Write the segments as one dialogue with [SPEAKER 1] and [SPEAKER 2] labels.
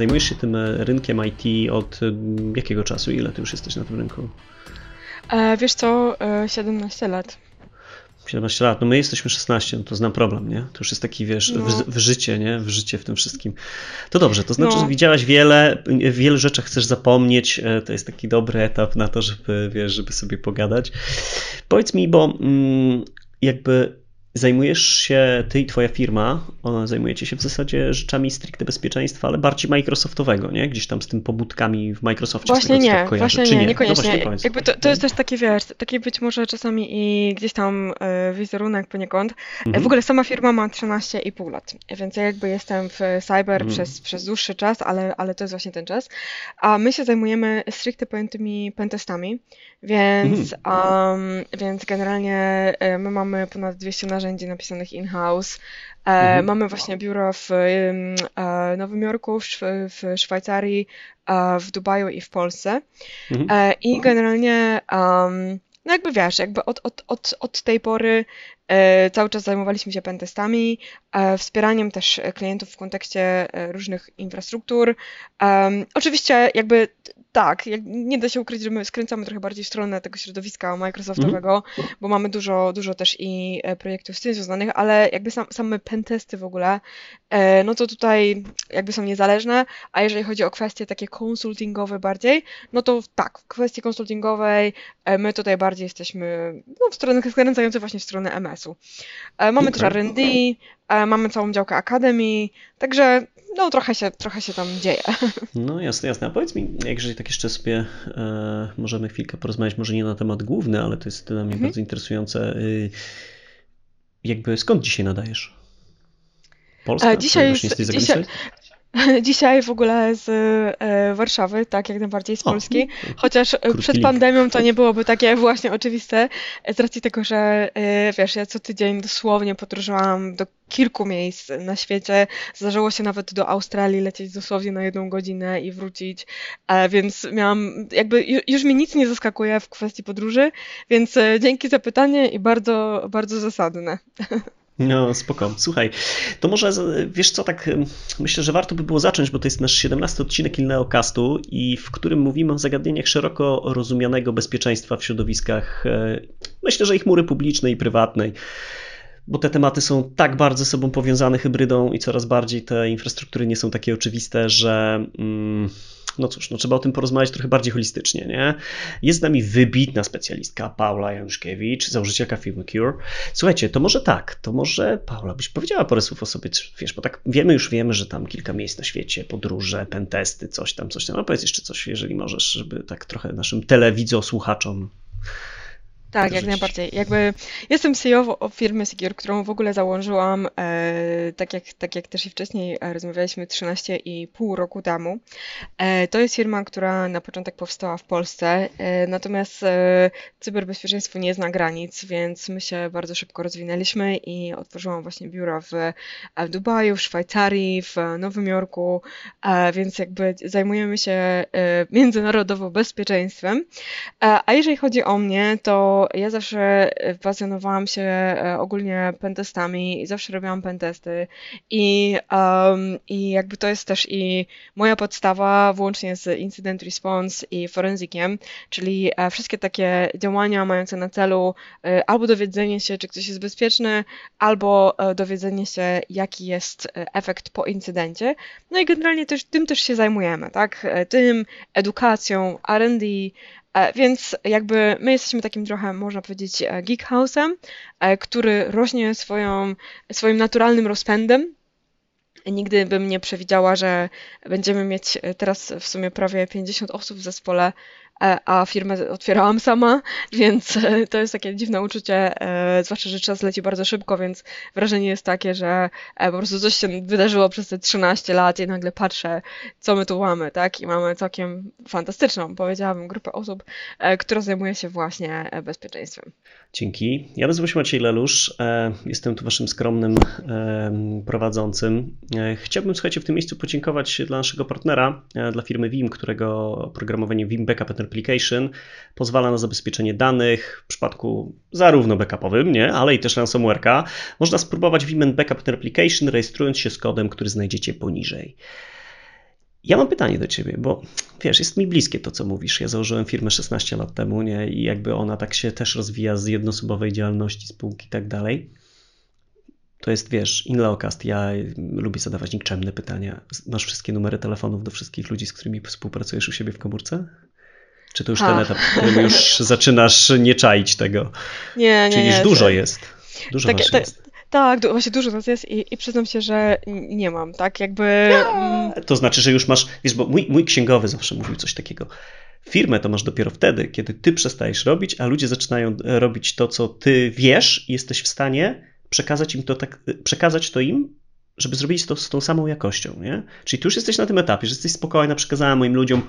[SPEAKER 1] zajmujesz się tym rynkiem IT od jakiego czasu? Ile ty już jesteś na tym rynku?
[SPEAKER 2] E, wiesz co, 17 lat.
[SPEAKER 1] 17 lat, no my jesteśmy 16, no to znam problem, nie? To już jest taki, wiesz, no. w, w, życie, nie? W życie w tym wszystkim. To dobrze, to znaczy, no. że widziałaś wiele, wiele rzeczy chcesz zapomnieć, e, to jest taki dobry etap na to, żeby, wiesz, żeby sobie pogadać. Powiedz mi, bo mm, jakby Zajmujesz się, ty i twoja firma, zajmujecie się w zasadzie rzeczami stricte bezpieczeństwa, ale bardziej Microsoftowego, nie? Gdzieś tam z tym pobudkami w Microsoftie.
[SPEAKER 2] Właśnie nie, właśnie nie, nie, niekoniecznie. No właśnie, Jakby to, to jest też takie, wiesz, takie być może czasami i gdzieś tam e, wizerunek poniekąd. E, mhm. W ogóle sama firma ma 13,5 lat, więc ja jakby jestem w cyber mhm. przez, przez dłuższy czas, ale, ale to jest właśnie ten czas. A my się zajmujemy stricte pojętymi pentestami, więc, mhm. um, więc generalnie e, my mamy ponad 200 narzędzi napisanych in-house. E, mhm. Mamy właśnie biuro w e, Nowym Jorku, w, Szwajcarii, w Dubaju i w Polsce. Mhm. I generalnie um, no jakby wiesz, jakby od, od, od, od tej pory e, cały czas zajmowaliśmy się pentestami, e, wspieraniem też klientów w kontekście e, różnych infrastruktur. Oczywiście jakby tak, nie da się ukryć, że my skręcamy trochę bardziej w stronę tego środowiska Microsoftowego, mm. bo mamy dużo, dużo też i e, projektów z tym związanych, ale jakby sam, same pentesty w ogóle, e, no to tutaj jakby są niezależne, a jeżeli chodzi o kwestie takie konsultingowe bardziej, no to tak, w kwestii konsultingowej e, my tutaj bardziej jesteśmy no, w stronę skręcające właśnie w stronę MS-u. Mamy okay. też R&D, mamy całą działkę Akademii, także no trochę się, trochę się tam dzieje.
[SPEAKER 1] No jasne, jasne. A powiedz mi, jeżeli tak jeszcze sobie e, możemy chwilkę porozmawiać, może nie na temat główny, ale to jest dla mnie mhm. bardzo interesujące. Y, jakby skąd dzisiaj nadajesz? Polska? A
[SPEAKER 2] dzisiaj, z, dzisiaj, Dzisiaj w ogóle z e, Warszawy, tak jak najbardziej z Polski, o, chociaż przed pandemią to nie byłoby takie właśnie oczywiste, z racji tego, że e, wiesz, ja co tydzień dosłownie podróżowałam do kilku miejsc na świecie, zdarzyło się nawet do Australii lecieć dosłownie na jedną godzinę i wrócić, e, więc miałam, jakby już mi nic nie zaskakuje w kwestii podróży, więc e, dzięki za pytanie i bardzo, bardzo zasadne.
[SPEAKER 1] No, spoko. Słuchaj, to może wiesz co, tak myślę, że warto by było zacząć, bo to jest nasz 17 odcinek Ilneocastu i w którym mówimy o zagadnieniach szeroko rozumianego bezpieczeństwa w środowiskach, e, myślę, że i chmury publicznej i prywatnej bo te tematy są tak bardzo sobą powiązane hybrydą i coraz bardziej te infrastruktury nie są takie oczywiste, że. Mm, no cóż, no trzeba o tym porozmawiać trochę bardziej holistycznie, nie? Jest z nami wybitna specjalistka Paula Januszkiewicz, założycielka firmy Cure. Słuchajcie, to może tak, to może Paula byś powiedziała parę słów o sobie, wiesz, bo tak wiemy, już wiemy, że tam kilka miejsc na świecie, podróże, pentesty, coś tam, coś tam, a powiedz jeszcze coś, jeżeli możesz, żeby tak trochę naszym telewidzo-słuchaczom
[SPEAKER 2] tak, jak najbardziej. Jakby jestem CEO firmy Secure, którą w ogóle założyłam, e, tak, jak, tak jak też i wcześniej e, rozmawialiśmy, 13,5 roku temu. E, to jest firma, która na początek powstała w Polsce, e, natomiast e, cyberbezpieczeństwo nie zna granic, więc my się bardzo szybko rozwinęliśmy i otworzyłam właśnie biuro w, w Dubaju, w Szwajcarii, w Nowym Jorku, e, więc jakby zajmujemy się międzynarodowo bezpieczeństwem. A jeżeli chodzi o mnie, to ja zawsze e, pasjonowałam się e, ogólnie pentestami i zawsze robiłam pentesty i, um, i jakby to jest też i moja podstawa włącznie z incident response i forensikiem, czyli e, wszystkie takie działania mające na celu albo dowiedzenie się, czy ktoś jest bezpieczny, albo dowiedzenie się, jaki jest efekt po incydencie. No i generalnie też, tym też się zajmujemy, tak? Tym, edukacją, R&D, więc jakby my jesteśmy takim trochę, można powiedzieć, e, geek house'em, e, który rośnie swoją, swoim naturalnym rozpędem. Nigdy bym nie przewidziała, że będziemy mieć teraz w sumie prawie 50 osób w zespole, E, a firmę otwierałam sama, więc e, to jest takie dziwne uczucie, e, zwłaszcza, że czas leci bardzo szybko, więc wrażenie jest takie, że po prostu coś się wydarzyło przez te 13 lat i nagle patrzę, co my tu mamy, tak? I mamy całkiem fantastyczną, powiedziałabym, grupę osób, która zajmuje się właśnie bezpieczeństwem.
[SPEAKER 1] Dzięki. Ja nazywam się Maciej Lelusz, jestem tu waszym skromnym prowadzącym. Chciałbym, słuchajcie, w tym miejscu podziękować dla naszego partnera, dla firmy WIM, którego oprogramowanie WIM Backup Application pozwala na zabezpieczenie danych w przypadku zarówno backupowym, nie, ale i też ransomware'a. Można spróbować Wimen Backup Application rejestrując się z kodem, który znajdziecie poniżej. Ja mam pytanie do ciebie, bo wiesz, jest mi bliskie to, co mówisz. Ja założyłem firmę 16 lat temu, nie? I jakby ona tak się też rozwija z jednosubowej działalności, spółki i tak dalej. To jest, wiesz, Inleocast. Ja lubię zadawać nikczemne pytania. Masz wszystkie numery telefonów do wszystkich ludzi, z którymi współpracujesz u siebie w komórce? Czy to już ten etap, w którym już zaczynasz nie czaić tego?
[SPEAKER 2] Nie, nie,
[SPEAKER 1] Czyli już dużo jest. Dużo tak, tak, jest.
[SPEAKER 2] Tak, właśnie dużo nas jest i, i przyznam się, że nie mam, tak? Jakby.
[SPEAKER 1] Mm. To znaczy, że już masz. Wiesz, bo mój, mój księgowy zawsze mówił coś takiego. Firmę to masz dopiero wtedy, kiedy ty przestajesz robić, a ludzie zaczynają robić to, co ty wiesz i jesteś w stanie przekazać im to tak, przekazać to im, żeby zrobić to z tą samą jakością, nie? Czyli tu już jesteś na tym etapie, że jesteś spokojna, przekazałem moim ludziom,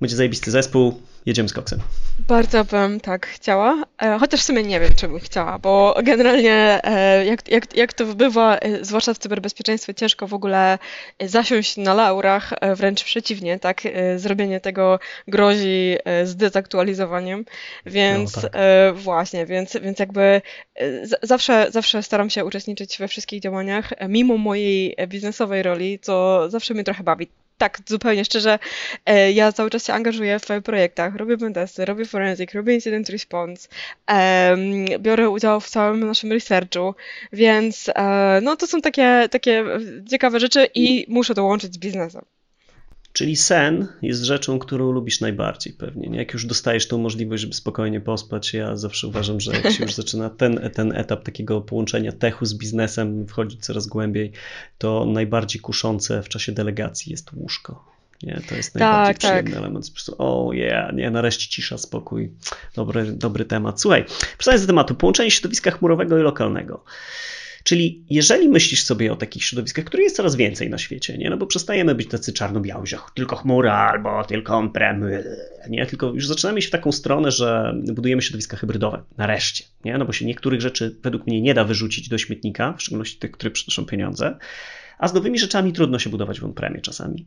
[SPEAKER 1] będzie zajebisty zespół, jedziemy z koksem.
[SPEAKER 2] Bardzo bym tak chciała, e, chociaż w sumie nie wiem, czy bym chciała, bo generalnie e, jak, jak, jak to bywa, e, zwłaszcza w cyberbezpieczeństwie, ciężko w ogóle zasiąść na laurach, wręcz przeciwnie, tak, zrobienie tego grozi zdezaktualizowaniem, więc no, tak. właśnie, więc, więc jakby zawsze, zawsze staram się uczestniczyć we wszystkich działaniach, mimo mojej biznesowej roli, co zawsze mnie trochę bawi tak, zupełnie szczerze, e, ja cały czas się angażuję w projektach, robię pentesty, robię forensic, robię incident response, biorę udział w całym naszym researchu, więc e, no to są takie, takie ciekawe rzeczy i muszę to łączyć z biznesem.
[SPEAKER 1] Czyli sen jest rzeczą, którą lubisz najbardziej pewnie. Nie? Jak już dostajesz tą możliwość, żeby spokojnie pospać, ja zawsze uważam, że jak się już zaczyna ten, ten etap takiego połączenia techu z biznesem, wchodzić coraz głębiej, to najbardziej kuszące w czasie delegacji jest łóżko. Nie? To jest najbardziej tak, przyjemny tak. element. O oh yeah, nie, nareszcie cisza, spokój. Dobry, dobry temat. Słuchaj, przystając do tematu, połączenie środowiska chmurowego i lokalnego. Czyli jeżeli myślisz sobie o takich środowiskach, które jest coraz więcej na świecie, nie? no bo przestajemy być tacy czarno-biali, że tylko chmura albo tylko on-prem, nie? tylko już zaczynamy iść w taką stronę, że budujemy środowiska hybrydowe, nareszcie, nie? no bo się niektórych rzeczy według mnie nie da wyrzucić do śmietnika, w szczególności tych, które przynoszą pieniądze, a z nowymi rzeczami trudno się budować w on-premie czasami.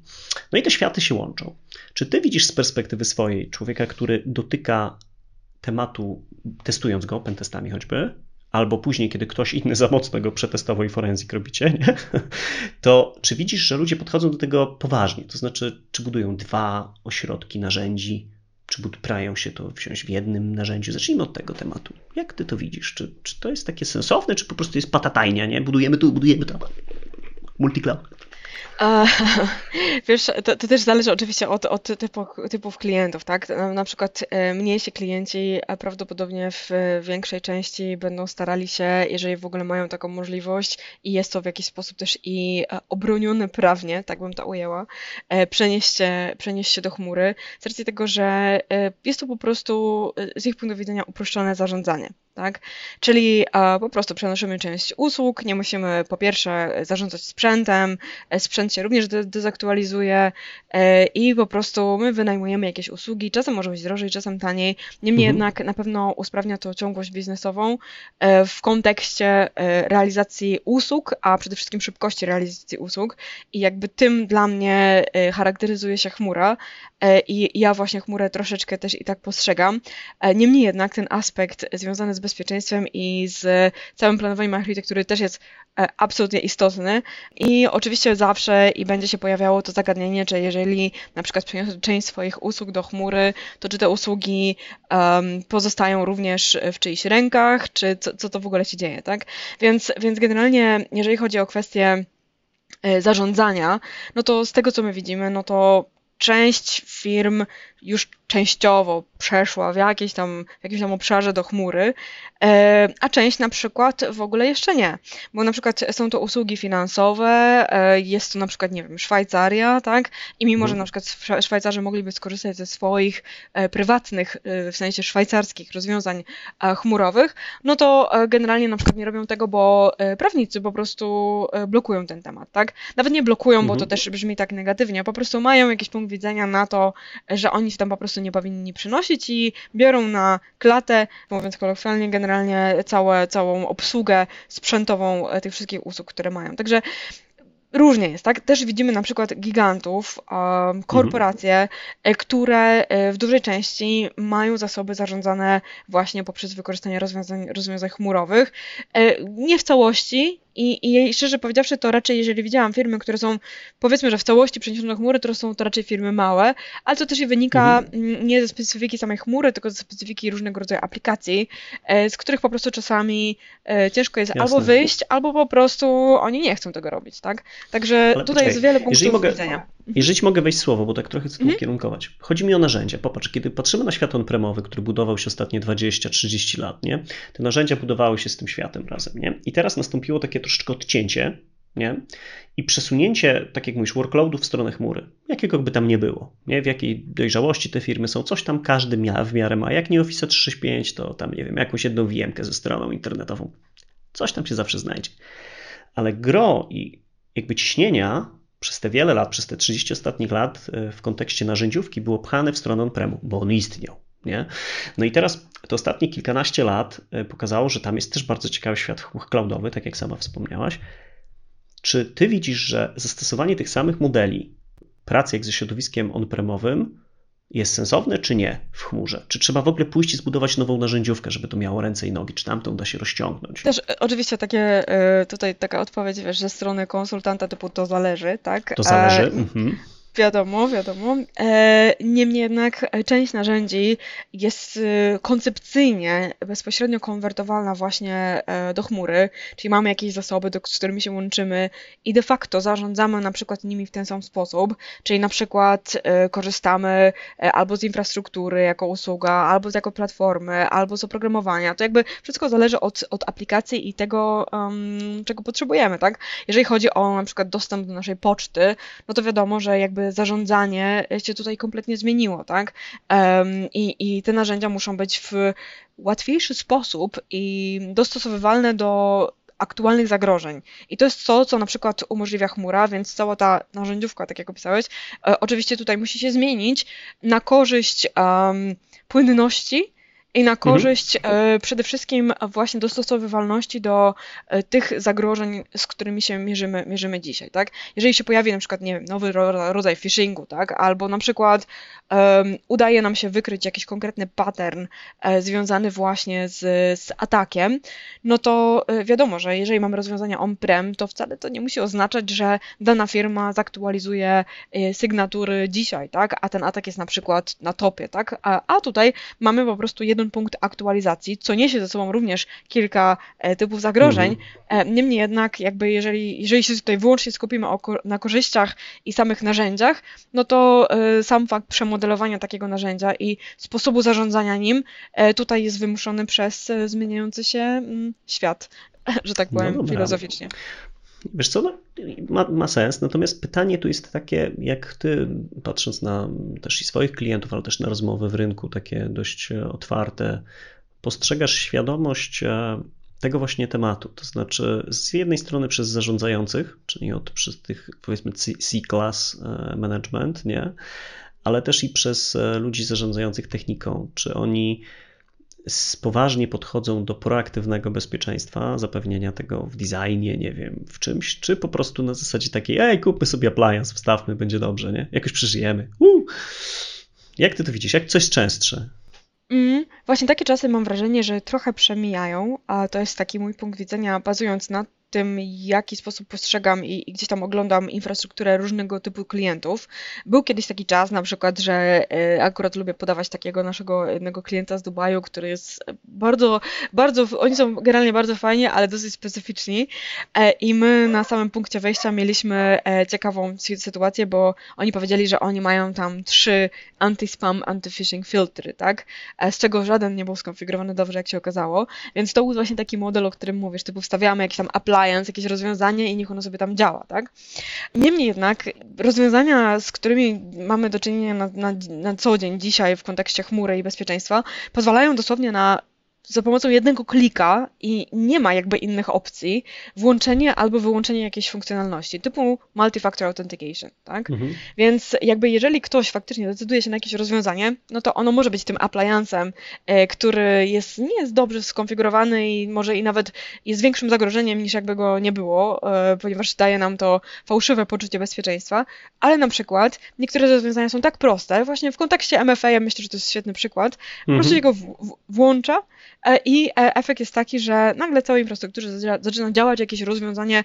[SPEAKER 1] No i te światy się łączą. Czy ty widzisz z perspektywy swojej człowieka, który dotyka tematu, testując go, pentestami choćby, albo później, kiedy ktoś inny za mocno go przetestował i forenzik robicie, nie? to czy widzisz, że ludzie podchodzą do tego poważnie? To znaczy, czy budują dwa ośrodki narzędzi, czy prają się to wziąć w jednym narzędziu? Zacznijmy od tego tematu. Jak ty to widzisz? Czy, czy to jest takie sensowne, czy po prostu jest patatajnia, nie? Budujemy tu, budujemy tam. Multicloud.
[SPEAKER 2] Wiesz, to, to, też zależy oczywiście od, od typu, typów klientów, tak? Na, przykład e, mniejsi klienci prawdopodobnie w większej części będą starali się, jeżeli w ogóle mają taką możliwość i jest to w jakiś sposób też i e, obronione prawnie, tak bym to ujęła, e, przenieść się, przenieść się do chmury, z racji tego, że jest to po prostu z ich punktu widzenia uproszczone zarządzanie tak? Czyli po prostu przenosimy część usług, nie musimy po pierwsze zarządzać sprzętem, sprzęt się również de dezaktualizuje i po prostu my wynajmujemy jakieś usługi, czasem może być drożej, czasem taniej, niemniej mhm. jednak na pewno usprawnia to ciągłość biznesową e, w kontekście e, realizacji usług, a przede wszystkim szybkości realizacji usług i jakby tym dla mnie e, charakteryzuje się chmura i ja właśnie chmurę troszeczkę też i tak postrzegam. Niemniej jednak ten aspekt związany z bezpieczeństwem i z całym planowaniem architektury też jest absolutnie istotny. I oczywiście zawsze i będzie się pojawiało to zagadnienie, czy jeżeli na przykład przeniosę część swoich usług do chmury, to czy te usługi um, pozostają również w czyichś rękach, czy co, co to w ogóle się dzieje, tak? Więc, więc generalnie, jeżeli chodzi o kwestię e, zarządzania, no to z tego co my widzimy, no to część firm już częściowo przeszła w, jakieś tam, w jakimś tam obszarze do chmury, e, a część na przykład w ogóle jeszcze nie. Bo na przykład są to usługi finansowe, e, jest to na przykład, nie wiem, Szwajcaria, tak? I mimo, że mhm. na przykład Szwajcarzy mogliby skorzystać ze swoich e, prywatnych, w sensie szwajcarskich rozwiązań chmurowych, no to generalnie na przykład nie robią tego, bo prawnicy po prostu blokują ten temat, tak? Nawet nie blokują, bo to mhm. też brzmi tak negatywnie, po prostu mają jakiś punkt widzenia na to, że oni się tam po prostu nie powinni przynosić i biorą na klatę, mówiąc kolokwialnie, generalnie całe, całą obsługę sprzętową e, tych wszystkich usług, które mają. Także Różnie jest, tak? Też widzimy na przykład gigantów, um, korporacje, mhm. które e, w dużej części mają zasoby zarządzane właśnie poprzez wykorzystanie rozwiązań, rozwiązań chmurowych. Nie w całości i, I szczerze powiedziawszy, to raczej, jeżeli widziałam firmy, które są, powiedzmy, że w całości przeniesione do chmury, to są to raczej firmy małe, ale to też i wynika mhm. nie ze specyfiki samej chmury, tylko ze specyfiki różnego rodzaju aplikacji, e, z których po prostu czasami e, ciężko jest Jasne. albo wyjść, albo po prostu oni nie chcą tego robić, tak? Także ale tutaj jest wiele punktów mogę, widzenia.
[SPEAKER 1] Jeżeli mogę wejść słowo, bo tak trochę chcę mhm. kierunkować. Chodzi mi o narzędzia. Popatrz, kiedy patrzymy na świat on-premowy, który budował się ostatnie 20-30 lat, nie? te narzędzia budowały się z tym światem razem. Nie? I teraz nastąpiło takie troszeczkę odcięcie nie? i przesunięcie, tak jak mówisz, workloadu w stronę chmury, jakiego by tam nie było, nie? w jakiej dojrzałości te firmy są, coś tam każdy mia, w miarę ma. Jak nie Office 365, to tam, nie wiem, jakąś jedną vm ze stroną internetową. Coś tam się zawsze znajdzie. Ale gro i jakby ciśnienia przez te wiele lat, przez te 30 ostatnich lat e, w kontekście narzędziówki było pchane w stronę on-premu, bo on istniał. Nie? No i teraz to ostatnie kilkanaście lat e, pokazało, że tam jest też bardzo ciekawy świat cloudowy, tak jak sama wspomniałaś. Czy ty widzisz, że zastosowanie tych samych modeli pracy jak ze środowiskiem on-premowym jest sensowne, czy nie w chmurze? Czy trzeba w ogóle pójść i zbudować nową narzędziówkę, żeby to miało ręce i nogi? Czy tamtą da się rozciągnąć?
[SPEAKER 2] Też e, oczywiście takie, e, tutaj taka odpowiedź, wiesz, ze strony konsultanta typu to zależy, tak?
[SPEAKER 1] To zależy. Mhm.
[SPEAKER 2] Wiadomo, wiadomo. E, niemniej jednak część narzędzi jest e, koncepcyjnie bezpośrednio konwertowalna właśnie e, do chmury, czyli mamy jakieś zasoby, z którymi się łączymy i de facto zarządzamy na przykład nimi w ten sam sposób, czyli na przykład korzystamy albo z infrastruktury jako usługa, albo z jako platformy, albo z oprogramowania. To jakby wszystko zależy od, od aplikacji i tego, um, czego potrzebujemy, tak? Jeżeli chodzi o na przykład dostęp do naszej poczty, no to wiadomo, że jakby zarządzanie się tutaj kompletnie zmieniło, tak? I, I te narzędzia muszą być w łatwiejszy sposób i dostosowywalne do aktualnych zagrożeń. I to jest to, co na przykład umożliwia chmura, więc cała ta narzędziówka, tak jak opisałeś, e, oczywiście tutaj musi się zmienić na korzyść um, płynności i na mhm. korzyść mhm. przede wszystkim właśnie dostosowywalności do e, tych zagrożeń, z którymi się mierzymy, mierzymy dzisiaj, tak? Jeżeli się pojawi na przykład, nie wiem, nowy rodzaj phishingu, tak? Albo na przykład um, udaje nam się wykryć jakiś konkretny pattern e, związany właśnie z, z atakiem, no to e, wiadomo, że jeżeli mamy rozwiązania on-prem, to wcale to nie musi oznaczać, że dana firma zaktualizuje sygnatury dzisiaj, tak? A ten atak jest na przykład na topie, tak? A, a tutaj mamy po prostu jeden punkt aktualizacji, co niesie ze sobą również kilka typów zagrożeń. Mhm. Niemniej jednak, jakby jeżeli, jeżeli się tutaj wyłącznie skupimy na korzyściach i samych narzędziach, no to sam fakt przemocy modelowania takiego narzędzia i sposobu zarządzania nim e, tutaj jest wymuszony przez e, zmieniający się mm, świat, że tak powiem, no filozoficznie.
[SPEAKER 1] Wiesz co, no, ma, ma, sens, natomiast pytanie tu jest takie, jak ty, patrząc na też i swoich klientów, ale też na rozmowy w rynku, takie dość e, otwarte, postrzegasz świadomość tego właśnie tematu, to znaczy z jednej strony przez zarządzających, czyli od przez tych powiedzmy C-class management, nie? ale też i przez e, ludzi zarządzających techniką. Czy oni poważnie podchodzą do proaktywnego bezpieczeństwa, zapewnienia tego w designie, nie wiem, w czymś, czy po prostu na zasadzie takiej, ej, kupmy sobie appliance, wstawmy, będzie dobrze, nie? Jakoś przeżyjemy. Uh! Jak ty to widzisz? Jak coś częstsze?
[SPEAKER 2] Mm, właśnie takie czasy mam wrażenie, że trochę przemijają, a to jest taki mój punkt widzenia, bazując na tym, jaki sposób postrzegam i, i, gdzieś tam oglądam infrastrukturę różnego typu klientów. Był kiedyś taki czas, na przykład, że e, akurat lubię podawać takiego naszego jednego klienta z Dubaju, który jest bardzo, bardzo, oni są generalnie bardzo fajni, ale dosyć specyficzni. E, I my na samym punkcie wejścia mieliśmy e, ciekawą sytuację, bo oni powiedzieli, że oni mają tam trzy anti-spam, anti-phishing filtry, tak? Z czego żaden nie był skonfigurowany dobrze, jak się okazało. Więc to był właśnie taki model, o którym mówisz, typu wstawiamy jakiś tam apply appliance, jakieś rozwiązanie i niech ono sobie tam działa, tak? Niemniej jednak rozwiązania, z którymi mamy do czynienia na, na, na co dzień dzisiaj w kontekście chmury i bezpieczeństwa, pozwalają dosłownie na za pomocą jednego klika i nie ma jakby innych opcji, włączenie albo wyłączenie jakiejś funkcjonalności, typu multi-factor authentication, tak? Mhm. Więc jakby jeżeli ktoś faktycznie decyduje się na jakieś rozwiązanie, no to ono może być tym appliancem, e, który jest, nie jest dobrze skonfigurowany i może i nawet jest większym zagrożeniem niż jakby go nie było, e, ponieważ daje nam to fałszywe poczucie bezpieczeństwa, ale na przykład niektóre rozwiązania są tak proste, właśnie w kontekście MFA ja myślę, że to jest świetny przykład, po prostu mhm. się go w, w, włącza, i efekt jest taki, że nagle całej infrastrukturze zaczyna działać jakieś rozwiązanie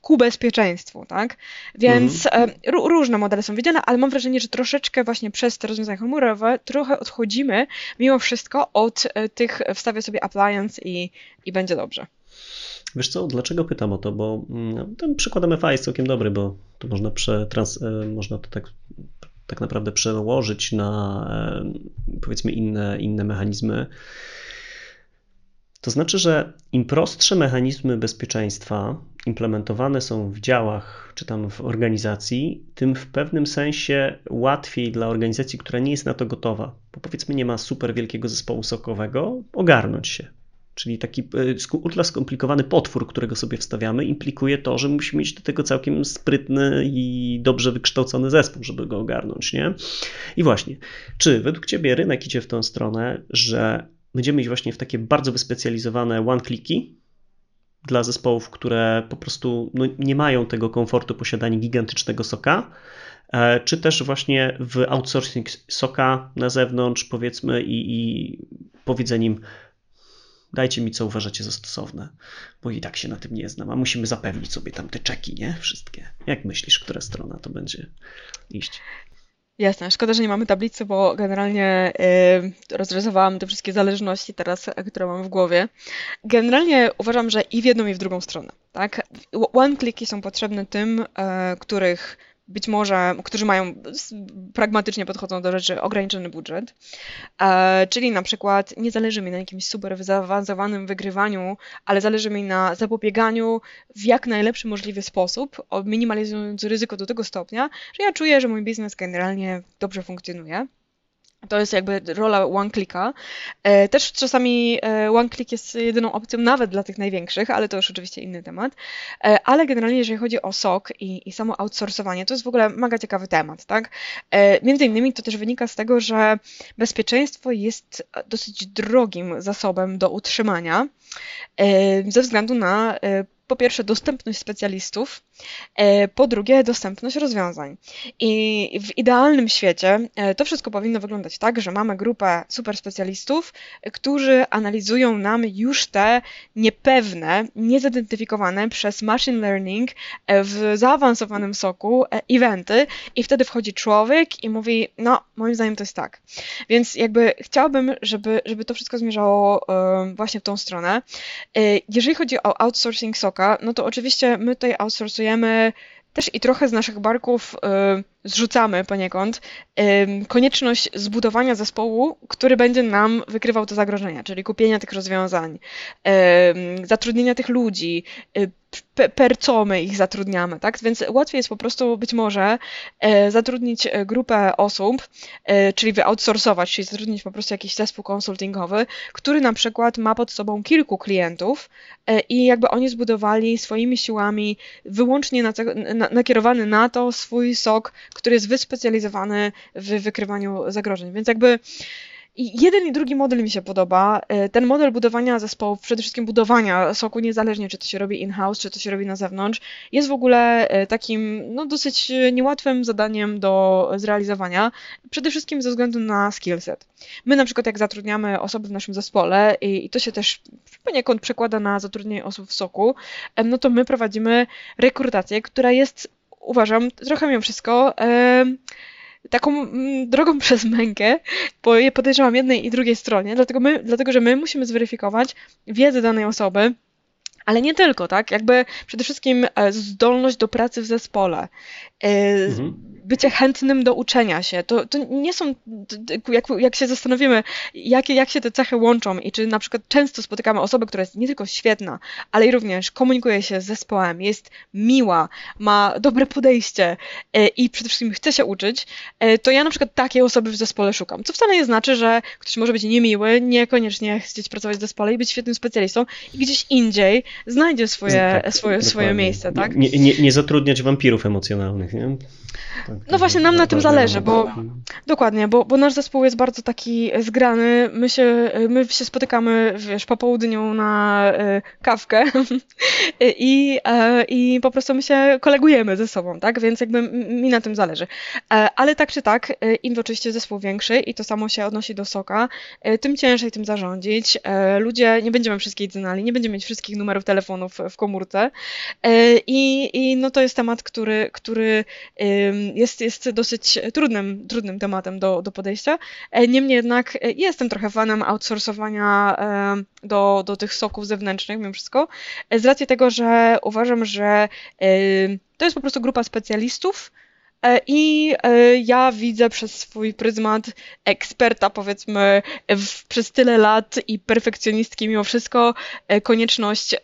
[SPEAKER 2] ku bezpieczeństwu, tak? Więc mhm. różne modele są widziane, ale mam wrażenie, że troszeczkę właśnie przez te rozwiązania chmurowe trochę odchodzimy mimo wszystko od tych wstawię sobie appliance i, i będzie dobrze.
[SPEAKER 1] Wiesz co, dlaczego pytam o to? Bo mm, ten przykład MFA jest całkiem dobry, bo to można, przetrans, e, można to tak, tak naprawdę przełożyć na e, powiedzmy inne, inne mechanizmy. To znaczy, że im prostsze mechanizmy bezpieczeństwa implementowane są w działach czy tam w organizacji, tym w pewnym sensie łatwiej dla organizacji, która nie jest na to gotowa, bo powiedzmy nie ma super wielkiego zespołu sokowego, ogarnąć się. Czyli taki e, ultra skomplikowany potwór, którego sobie wstawiamy, implikuje to, że musimy mieć do tego całkiem sprytny i dobrze wykształcony zespół, żeby go ogarnąć. Nie? I właśnie, czy według Ciebie rynek idzie w tą stronę, że będziemy iść właśnie w takie bardzo wyspecjalizowane one-cliki dla zespołów, które po prostu no, nie mają tego komfortu posiadania gigantycznego soka, e, czy też właśnie w outsourcing soka na zewnątrz, powiedzmy, i, i powiedzeniem dajcie mi co uważacie za stosowne, bo i tak się na tym nie znam, a musimy zapewnić sobie tam te czeki, nie? Wszystkie. Jak myślisz, która strona to będzie iść?
[SPEAKER 2] Jasne, szkoda, że nie mamy tablicy, bo generalnie y, rozrysowałam te wszystkie zależności teraz, e, które mam w głowie. Generalnie uważam, że i w jedną, i w drugą stronę. Tak? One-cliki są potrzebne tym, y, których być może, którzy mają pragmatycznie podchodzą do rzeczy ograniczony budżet, e, czyli na przykład nie zależy mi na jakimś super zaawansowanym wygrywaniu, ale zależy mi na zapobieganiu w jak najlepszy możliwy sposób, minimalizując ryzyko do tego stopnia, że ja czuję, że mój biznes generalnie dobrze funkcjonuje. To jest jakby rola one-clicka. E, też czasami e, one-click jest jedyną opcją nawet dla tych największych, ale to już oczywiście inny temat. E, ale generalnie jeżeli chodzi o SOC i, i samo outsourcowanie, to jest w ogóle mega ciekawy temat, tak? Między innymi to też wynika z tego, że bezpieczeństwo jest dosyć drogim zasobem do utrzymania ze względu na po pierwsze dostępność specjalistów, e, po drugie dostępność rozwiązań. I w idealnym świecie e, to wszystko powinno wyglądać tak, że mamy grupę super specjalistów, którzy analizują nam już te niepewne, niezidentyfikowane przez machine learning e, w zaawansowanym soku eventy i wtedy wchodzi człowiek i mówi, no moim zdaniem to jest tak. Więc jakby chciałabym, żeby, żeby to wszystko zmierzało właśnie w tą stronę. Jeżeli chodzi o outsourcing soka, no to oczywiście my tutaj outsourcujemy też i trochę z naszych barków y, zrzucamy poniekąd y, konieczność zbudowania zespołu, który będzie nam wykrywał te zagrożenia, czyli kupienia tych rozwiązań, y, zatrudnienia tych ludzi, y, per co my ich zatrudniamy, tak? Więc łatwiej jest po prostu być może e, zatrudnić e, grupę osób, e, czyli wyoutsourcować, czyli zatrudnić po prostu jakiś zespół konsultingowy, który na przykład ma pod sobą kilku klientów i jakby oni zbudowali swoimi siłami wyłącznie na, na, nakierowany na to swój sok, który jest wyspecjalizowany w wykrywaniu zagrożeń. Więc jakby i jeden i drugi model mi się podoba. E, ten model budowania zespołów, przede wszystkim budowania soku, niezależnie czy to się robi in-house, czy to się robi na zewnątrz, jest w ogóle e, takim no, dosyć niełatwym zadaniem do zrealizowania, przede wszystkim ze względu na skillset. My na przykład jak zatrudniamy osoby w naszym zespole i, i to się też poniekąd przekłada na zatrudnienie osób w soku, no to my prowadzimy rekrutację, która jest, uważam, trochę mimo wszystko... Yy, taką mm, drogą przez mękę, bo je podejrzewam jednej i drugiej stronie, dlatego, my, dlatego że my musimy zweryfikować wiedzę danej osoby, ale nie tylko, tak? Jakby przede wszystkim e, zdolność do pracy w zespole. E, mhm bycie chętnym do uczenia się. To, to nie są, jak, jak się zastanowimy, jak, jak się te cechy łączą i czy na przykład często spotykamy osobę, która jest nie tylko świetna, ale i również komunikuje się z zespołem, jest miła, ma dobre podejście e, i przede wszystkim chce się uczyć, to ja na przykład takiej osoby w zespole szukam. Co wcale nie znaczy, że ktoś może być niemiły, niekoniecznie chcieć pracować w zespole i być świetnym specjalistą i gdzieś indziej znajdzie swoje, tak, swoje, swoje miejsce, tak?
[SPEAKER 1] Nie, nie, nie zatrudniać wampirów emocjonalnych, nie?
[SPEAKER 2] Tak, no właśnie, nam na tym zależy, bo dokładnie, bo, bo nasz zespół jest bardzo taki zgrany. My się, my się spotykamy, wiesz, po południu na y, kawkę i, i po prostu my się kolegujemy ze sobą, tak? Więc jakby mi na tym zależy. E, ale tak czy tak, im oczywiście zespół większy i to samo się odnosi do soka, tym ciężej tym zarządzić. Ludzie, nie będziemy wszystkich znali, nie będziemy mieć wszystkich numerów telefonów w komórce i, i no to jest temat, który, który jest, jest dosyć trudnym, trudnym tematem do, do podejścia. E, niemniej jednak e, jestem trochę fanem outsourcowania e, do, do tych soków zewnętrznych, mimo wszystko, z racji tego, że uważam, że to jest po prostu grupa specjalistów, i ja widzę przez swój pryzmat eksperta, powiedzmy, w, przez tyle lat i perfekcjonistki mimo wszystko, konieczność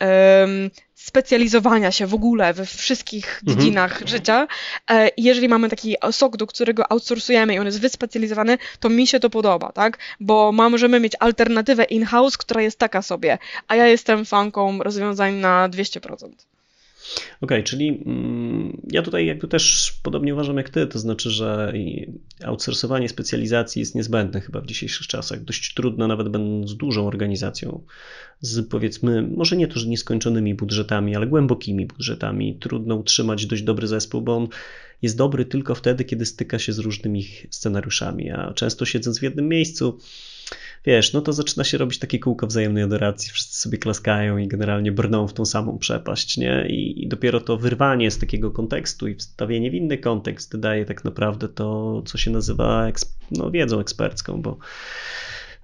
[SPEAKER 2] specjalizowania się w ogóle we wszystkich mhm. dziedzinach życia. E, jeżeli mamy taki sok, do którego outsourcujemy i on jest wyspecjalizowany, to mi się to podoba, tak? Bo możemy mieć alternatywę in-house, która jest taka sobie, a ja jestem fanką rozwiązań na 200%.
[SPEAKER 1] Okay, czyli mm, ja tutaj jakby też podobnie uważam jak ty, to znaczy, że outsourcowanie specjalizacji jest niezbędne chyba w dzisiejszych czasach, dość trudne nawet będąc dużą organizacją z powiedzmy, może nie to, że nieskończonymi budżetami, ale głębokimi budżetami. Trudno utrzymać dość dobry zespół, bo on jest dobry tylko wtedy, kiedy styka się z różnymi scenariuszami, a często siedząc w jednym miejscu, wiesz, no to zaczyna się robić takie kółko wzajemnej adoracji, wszyscy sobie klaskają i generalnie brną w tą samą przepaść, nie? I, i dopiero to wyrwanie z takiego kontekstu i wstawienie w inny kontekst daje tak naprawdę to, co się nazywa no, wiedzą ekspercką, bo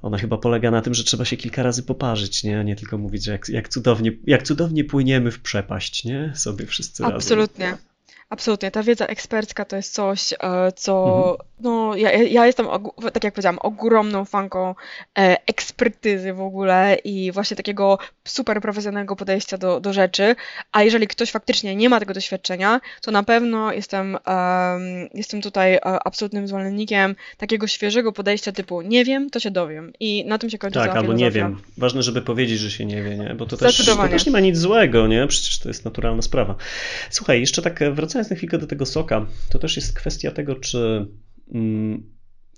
[SPEAKER 1] ona chyba polega na tym, że trzeba się kilka razy poparzyć, nie? Nie tylko mówić, że jak, jak, cudownie, jak cudownie płyniemy w przepaść, nie? Sobie wszyscy
[SPEAKER 2] Absolutnie. razem. Absolutnie. Absolutnie, ta wiedza ekspercka to jest coś, e, co, mhm. no, ja, ja jestem, tak jak powiedziałam, ogromną fanką e, ekspertyzy w ogóle i właśnie takiego super profesjonalnego podejścia do, do rzeczy, a jeżeli ktoś faktycznie nie ma tego doświadczenia, to na pewno jestem, um, jestem tutaj e, absolutnym zwolennikiem takiego świeżego podejścia typu nie wiem, to się dowiem i na tym się kończy
[SPEAKER 1] Tak, albo filozofia. nie wiem. Ważne, żeby powiedzieć, że się nie wie, nie? bo to też, to też nie ma nic złego, nie? Przecież to jest naturalna sprawa. Słuchaj, jeszcze tak wracając wracając na chwilkę do tego soka, to też jest kwestia tego, czy mm,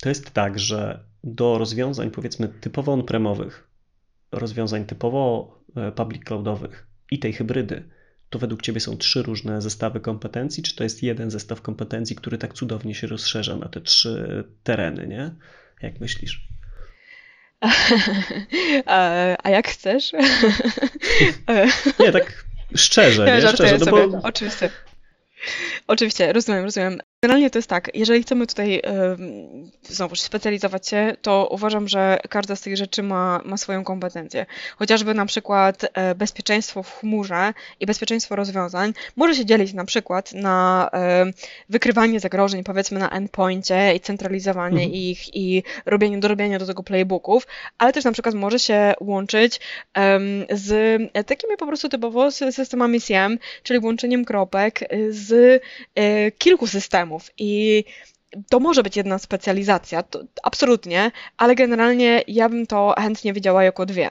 [SPEAKER 1] to jest tak, że do rozwiązań powiedzmy typowo on-premowych, rozwiązań typowo e, public cloudowych i tej hybrydy, to według Ciebie są trzy różne zestawy kompetencji, czy to jest jeden zestaw kompetencji, który tak cudownie się rozszerza na te trzy tereny, nie? Jak myślisz?
[SPEAKER 2] A jak chcesz?
[SPEAKER 1] Nie, tak szczerze, nie? Szczerze,
[SPEAKER 2] no bo... Oczywiście. Oczywiście, rozumiem, rozumiem. Generalnie to jest tak, jeżeli chcemy tutaj znowu specjalizować się, to uważam, że każda z tych rzeczy ma, ma swoją kompetencję. Chociażby na przykład e, bezpieczeństwo w chmurze i bezpieczeństwo rozwiązań może się dzielić na przykład na wykrywanie zagrożeń, powiedzmy na endpoincie i centralizowanie mhm. ich i robienie, dorobienie do tego playbooków, ale też na przykład może się łączyć z takimi po prostu typowo systemami CM, czyli łączeniem kropek z e, kilku systemów i to może być jedna specjalizacja, to, absolutnie, ale generalnie ja bym to chętnie widziała jako dwie.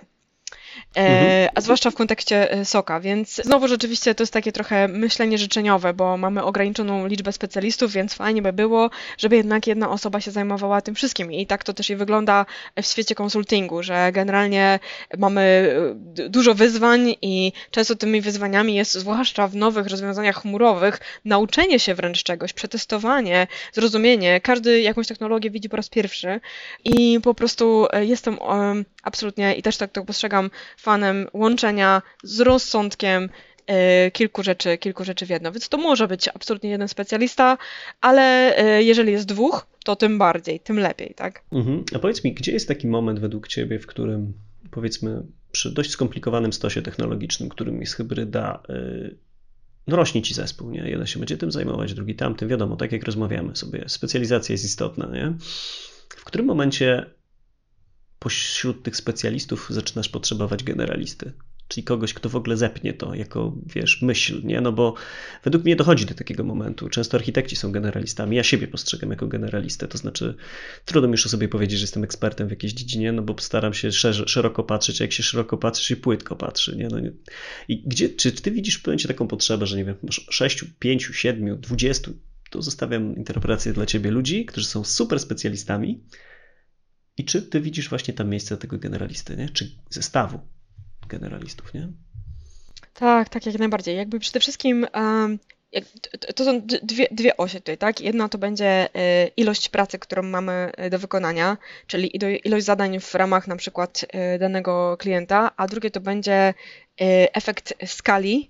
[SPEAKER 2] Mhm. E, a zwłaszcza w kontekście e, soka, więc znowu rzeczywiście to jest takie trochę myślenie życzeniowe, bo mamy ograniczoną liczbę specjalistów, więc fajnie by było, żeby jednak jedna osoba się zajmowała tym wszystkim i tak to też i wygląda w świecie konsultingu, że generalnie mamy e, dużo wyzwań i często tymi wyzwaniami jest, zwłaszcza w nowych rozwiązaniach chmurowych, nauczenie się wręcz czegoś, przetestowanie, zrozumienie. Każdy jakąś technologię widzi po raz pierwszy i po prostu jestem absolutnie i też tak to postrzegam fanem łączenia z rozsądkiem e, kilku rzeczy, kilku rzeczy w jedno. Więc to może być absolutnie jeden specjalista, ale e, jeżeli jest dwóch, to tym bardziej, tym lepiej, tak?
[SPEAKER 1] Mhm. A powiedz mi, gdzie jest taki moment według Ciebie, w którym powiedzmy przy dość skomplikowanym stosie technologicznym, którym jest hybryda, e, no rośnie ci zespół, nie? Jeden się będzie tym zajmować, drugi tamtym, wiadomo, tak jak rozmawiamy sobie, specjalizacja jest istotna, nie? W którym momencie pośród tych specjalistów zaczynasz potrzebować generalisty. Czyli kogoś, kto w ogóle zepnie to jako, wiesz, myśl, nie? No bo według mnie dochodzi do takiego momentu. Często architekci są generalistami. Ja siebie postrzegam jako generalistę, to znaczy trudno mi już o sobie powiedzieć, że jestem ekspertem w jakiejś dziedzinie, no bo staram się szeroko patrzeć, jak się szeroko patrzy i płytko patrzy, nie? No nie. I gdzie, czy ty widzisz w momencie taką potrzebę, że nie wiem, masz 6, 5, 7, 20, Tu zostawiam interpretację dla ciebie ludzi, którzy są super specjalistami. I czy ty widzisz właśnie tam miejsce tego generalisty, nie? czy zestawu generalistów, nie?
[SPEAKER 2] Tak, tak, jak najbardziej. Jakby przede wszystkim um, to są dwie, dwie osie tutaj, tak? Jedna to będzie e, ilość pracy, którą mamy e, do wykonania, czyli ilość zadań w ramach na przykład e, danego klienta, a drugie to będzie efekt skali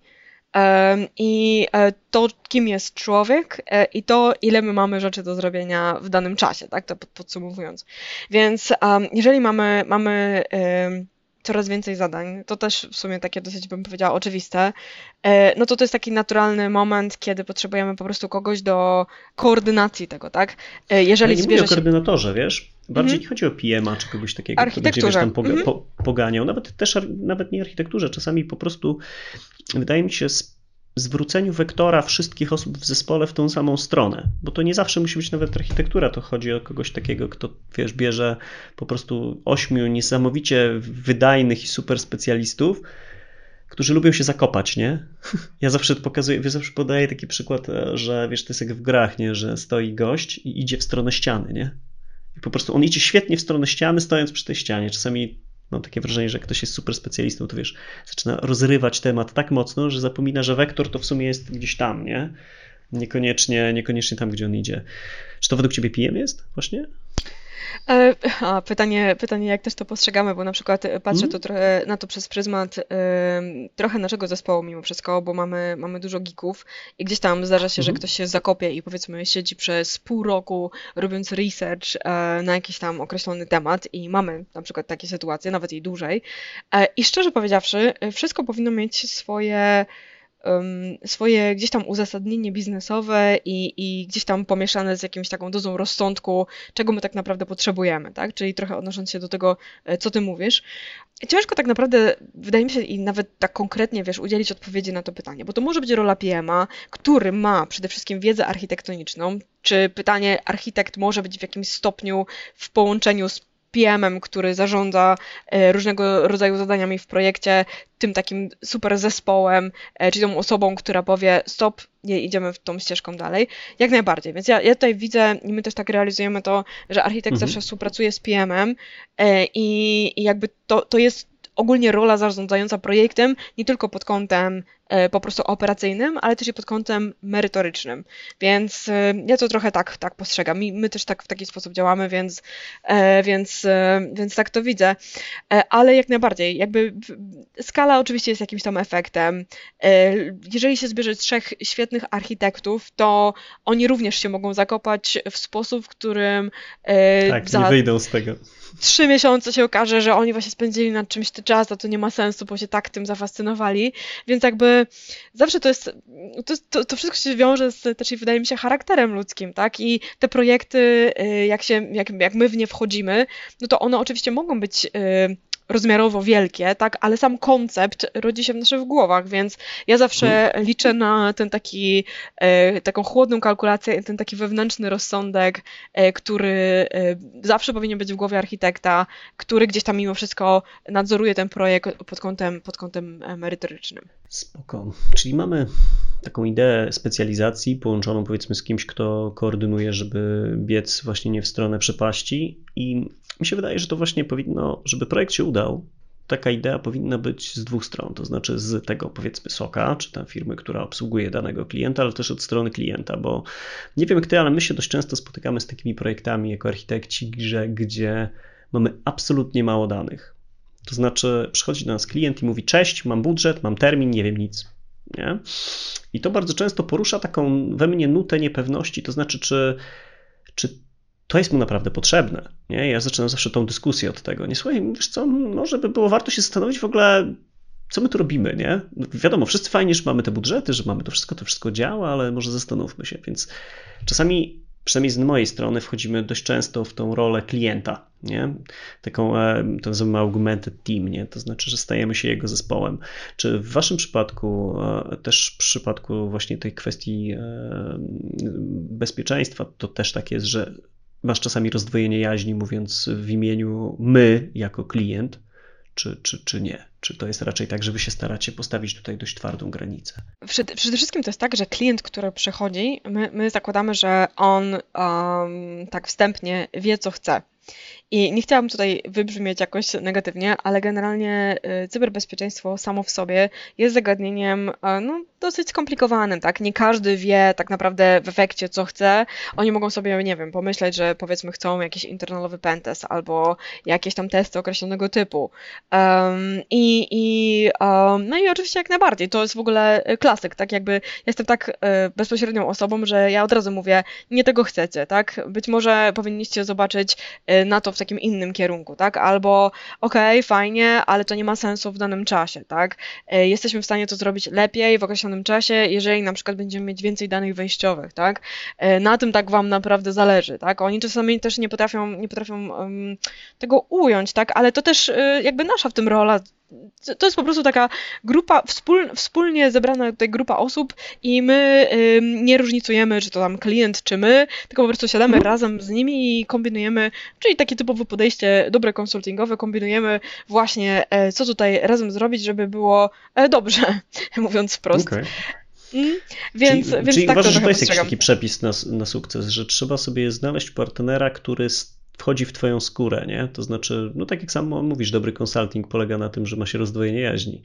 [SPEAKER 2] i to, kim jest człowiek i to, ile my mamy rzeczy do zrobienia w danym czasie, tak? To podsumowując. Więc jeżeli mamy, mamy coraz więcej zadań, to też w sumie takie dosyć bym powiedziała oczywiste, e, no to to jest taki naturalny moment, kiedy potrzebujemy po prostu kogoś do koordynacji tego, tak?
[SPEAKER 1] E, jeżeli nie mówię o koordynatorze, wiesz? Bardziej mm -hmm. chodzi o PM-a czy kogoś takiego,
[SPEAKER 2] kto będzie wiesz,
[SPEAKER 1] tam poga -hmm. po, poganiał. Nawet też nawet nie architekturze, czasami po prostu wydaje mi się zwróceniu wektora wszystkich osób w zespole w tą samą stronę, bo to nie zawsze musi być nawet architektura, to chodzi o kogoś takiego, kto wiesz, bierze po prostu ośmiu niesamowicie wydajnych i super specjalistów, którzy lubią się zakopać, nie? Ja zawsze pokazuję, ja zawsze podaję taki przykład, e, że wiesz, to jest jak w grach, nie? Że stoi gość i idzie w stronę ściany, nie? I po prostu on idzie świetnie w stronę ściany, stojąc przy tej ścianie. Czasami mam takie wrażenie, że jak ktoś jest super specjalistą, to wiesz, zaczyna rozrywać temat tak mocno, że zapomina, że wektor to w sumie jest gdzieś tam, nie? Niekoniecznie, niekoniecznie tam, gdzie on idzie. Czy to według ciebie PM jest właśnie?
[SPEAKER 2] E, a, pytanie, pytanie, jak też to postrzegamy, bo na przykład patrzę mm. to trochę na to przez pryzmat y, trochę naszego zespołu mimo wszystko, bo mamy, mamy dużo geeków i gdzieś tam zdarza się, mm. że mhm. ktoś się zakopie i powiedzmy siedzi przez pół roku robiąc research y, na jakiś tam określony temat i mamy na przykład takie sytuacje, nawet i dłużej. Y, I szczerze powiedziawszy, wszystko powinno mieć swoje swoje gdzieś tam uzasadnienie biznesowe i, i gdzieś tam pomieszane z jakimś taką dozą rozsądku, czego my tak naprawdę potrzebujemy, tak? Czyli trochę odnosząc się do tego, e, co ty mówisz. Ciężko tak naprawdę, wydaje mi się, i nawet tak konkretnie, wiesz, udzielić odpowiedzi na to pytanie, bo to może być rola PM-a, który ma przede wszystkim wiedzę architektoniczną, czy pytanie architekt może być w jakimś stopniu w połączeniu z PM-em, który zarządza e, różnego rodzaju zadaniami w projekcie, tym takim super zespołem, e, czy tą osobą, która powie stop, nie idziemy w tą ścieżką dalej. Jak najbardziej. Więc ja, ja tutaj widzę, i my też tak realizujemy to, że architekt mhm. zawsze współpracuje z PM-em e, i, i jakby to, to jest ogólnie rola zarządzająca projektem, nie tylko pod kątem e, po prostu operacyjnym, ale też i pod kątem merytorycznym. Więc e, ja to trochę tak, tak postrzegam. My, my też tak w taki sposób działamy, więc, e, więc, więc tak to widzę. Ale jak najbardziej, jakby skala oczywiście jest jakimś tam efektem. Jeżeli się zbierze trzech świetnych architektów, to oni również się mogą zakopać w sposób, w którym
[SPEAKER 1] tak, za... nie wyjdą z tego
[SPEAKER 2] trzy miesiące się okaże, że oni właśnie spędzili nad czymś czas, a to nie ma sensu, bo się tak tym zafascynowali. Więc jakby zawsze to jest, to, to, to wszystko się wiąże z też wydaje mi się charakterem ludzkim, tak? I te projekty, y, jak, się, jak, jak my w nie wchodzimy, no to one oczywiście mogą być y, rozmiarowo wielkie, tak, ale sam koncept rodzi się w naszych głowach, więc ja zawsze liczę na ten taki, e, taką chłodną kalkulację, ten taki wewnętrzny rozsądek, e, który e, zawsze powinien być w głowie architekta, który gdzieś tam mimo wszystko nadzoruje ten projekt pod kątem, pod kątem merytorycznym.
[SPEAKER 1] Spoko. Czyli mamy taką ideę specjalizacji połączoną powiedzmy z kimś, kto koordynuje, żeby biec właśnie nie w stronę przepaści i mi się wydaje, że to właśnie powinno, żeby projekt się udał, taka idea powinna być z dwóch stron, to znaczy z tego powiedzmy soka, czy tam firmy, która obsługuje danego klienta, ale też od strony klienta, bo nie wiem jak ty, ale my się dość często spotykamy z takimi projektami jako architekci, że, gdzie mamy absolutnie mało danych. To znaczy przychodzi do nas klient i mówi cześć, mam budżet, mam termin, nie wiem nic. Nie? I to bardzo często porusza taką we mnie nutę niepewności, to znaczy czy, czy to jest mu naprawdę potrzebne. Nie? Ja zaczynam zawsze tą dyskusję od tego. Nie słuchaj, wiesz co, może by było warto się zastanowić w ogóle, co my tu robimy, nie? Wiadomo, wszyscy fajnie, że mamy te budżety, że mamy to wszystko, to wszystko działa, ale może zastanówmy się. Więc czasami, przynajmniej z mojej strony, wchodzimy dość często w tą rolę klienta, nie? Taką, e, to nazywamy augmented team, nie? To znaczy, że stajemy się jego zespołem. Czy w waszym przypadku, e, też w przypadku właśnie tej kwestii e, bezpieczeństwa, to też tak jest, że masz czasami rozdwojenie jaźni, mówiąc w imieniu my jako klient, czy, czy, czy nie? Czy to jest raczej tak, że wy się staracie postawić tutaj dość twardą granicę?
[SPEAKER 2] Przede, przede wszystkim to jest tak, że klient, który przychodzi, my, my zakładamy, że on um, tak wstępnie wie, co chce. I nie chciałabym tutaj wybrzmieć jakoś negatywnie, ale generalnie y, cyberbezpieczeństwo samo w sobie jest zagadnieniem no, dosyć skomplikowanym, tak? Nie każdy wie tak naprawdę w efekcie, co chce. Oni mogą sobie, nie wiem, pomyśleć, że powiedzmy chcą jakiś internalowy pentest albo jakieś tam testy określonego typu. Um, i, i, um, no i oczywiście jak najbardziej, to jest w ogóle klasyk, tak? Jakby jestem tak y, bezpośrednią osobą, że ja od razu mówię, nie tego chcecie, tak? Być może powinniście zobaczyć y, na to w takim innym kierunku, tak? Albo okej, okay, fajnie, ale to nie ma sensu w danym czasie, tak? Y, jesteśmy w stanie to zrobić lepiej w określonym czasie, jeżeli na przykład będziemy mieć więcej danych wejściowych, tak? E, na tym tak wam naprawdę zależy, tak? Oni czasami też nie potrafią, nie potrafią um, tego ująć, tak? Ale to też y, jakby nasza w tym rola to jest po prostu taka grupa, wspól, wspólnie zebrana tutaj grupa osób i my nie różnicujemy, czy to tam klient, czy my, tylko po prostu siadamy mhm. razem z nimi i kombinujemy, czyli takie typowe podejście dobre konsultingowe, kombinujemy właśnie, e, co tutaj razem zrobić, żeby było e, dobrze, mówiąc wprost. Okay.
[SPEAKER 1] Mm, więc, czyli, więc czyli tak uważasz, to że to jest jakiś taki przepis na, na sukces, że trzeba sobie znaleźć partnera, który wchodzi w twoją skórę, nie? To znaczy, no tak jak sam mówisz, dobry konsulting polega na tym, że ma się rozdwojenie jaźni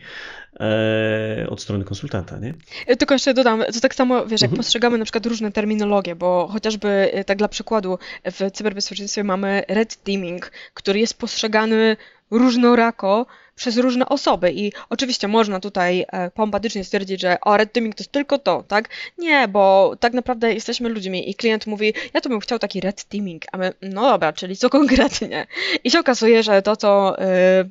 [SPEAKER 1] e, od strony konsultanta, nie?
[SPEAKER 2] E, tylko jeszcze dodam, to tak samo, wiesz, jak mhm. postrzegamy na przykład różne terminologie, bo chociażby e, tak dla przykładu w cyberbezpieczeństwie mamy red teaming, który jest postrzegany różnorako przez różne osoby i oczywiście można tutaj e, pompatycznie stwierdzić, że o, red teaming to jest tylko to, tak? Nie, bo tak naprawdę jesteśmy ludźmi i klient mówi, ja to bym chciał taki red teaming, a my, no dobra, czyli co konkretnie? I się okazuje, że to, co y,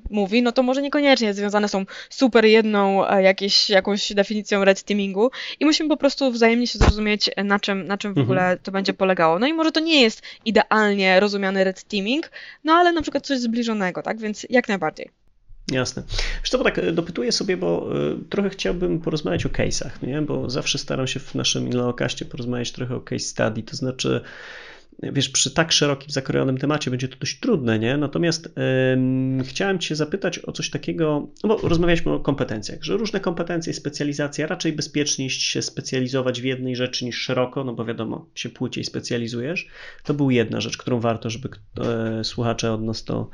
[SPEAKER 2] mówi, no to może niekoniecznie związane są super jedną e, jakieś, jakąś definicją red teamingu i musimy po prostu wzajemnie się zrozumieć, na czym, na czym w mhm. ogóle to będzie polegało. No i może to nie jest idealnie rozumiany red teaming, no ale na przykład coś zbliżonego, tak? Więc jak najbardziej.
[SPEAKER 1] Jasne. Zresztą tak e, dopytuję sobie, bo e, trochę chciałbym porozmawiać o case'ach, nie? bo zawsze staram się w naszym Inleokaście porozmawiać trochę o case study, to znaczy wiesz, przy tak szerokim, zakrojonym temacie będzie to dość trudne, nie? Natomiast yy, chciałem Cię zapytać o coś takiego, no bo rozmawialiśmy o kompetencjach, że różne kompetencje, specjalizacja, raczej bezpieczniej się specjalizować w jednej rzeczy niż szeroko, no bo wiadomo, się płciej specjalizujesz. To była jedna rzecz, którą warto, żeby e, słuchacze od nas to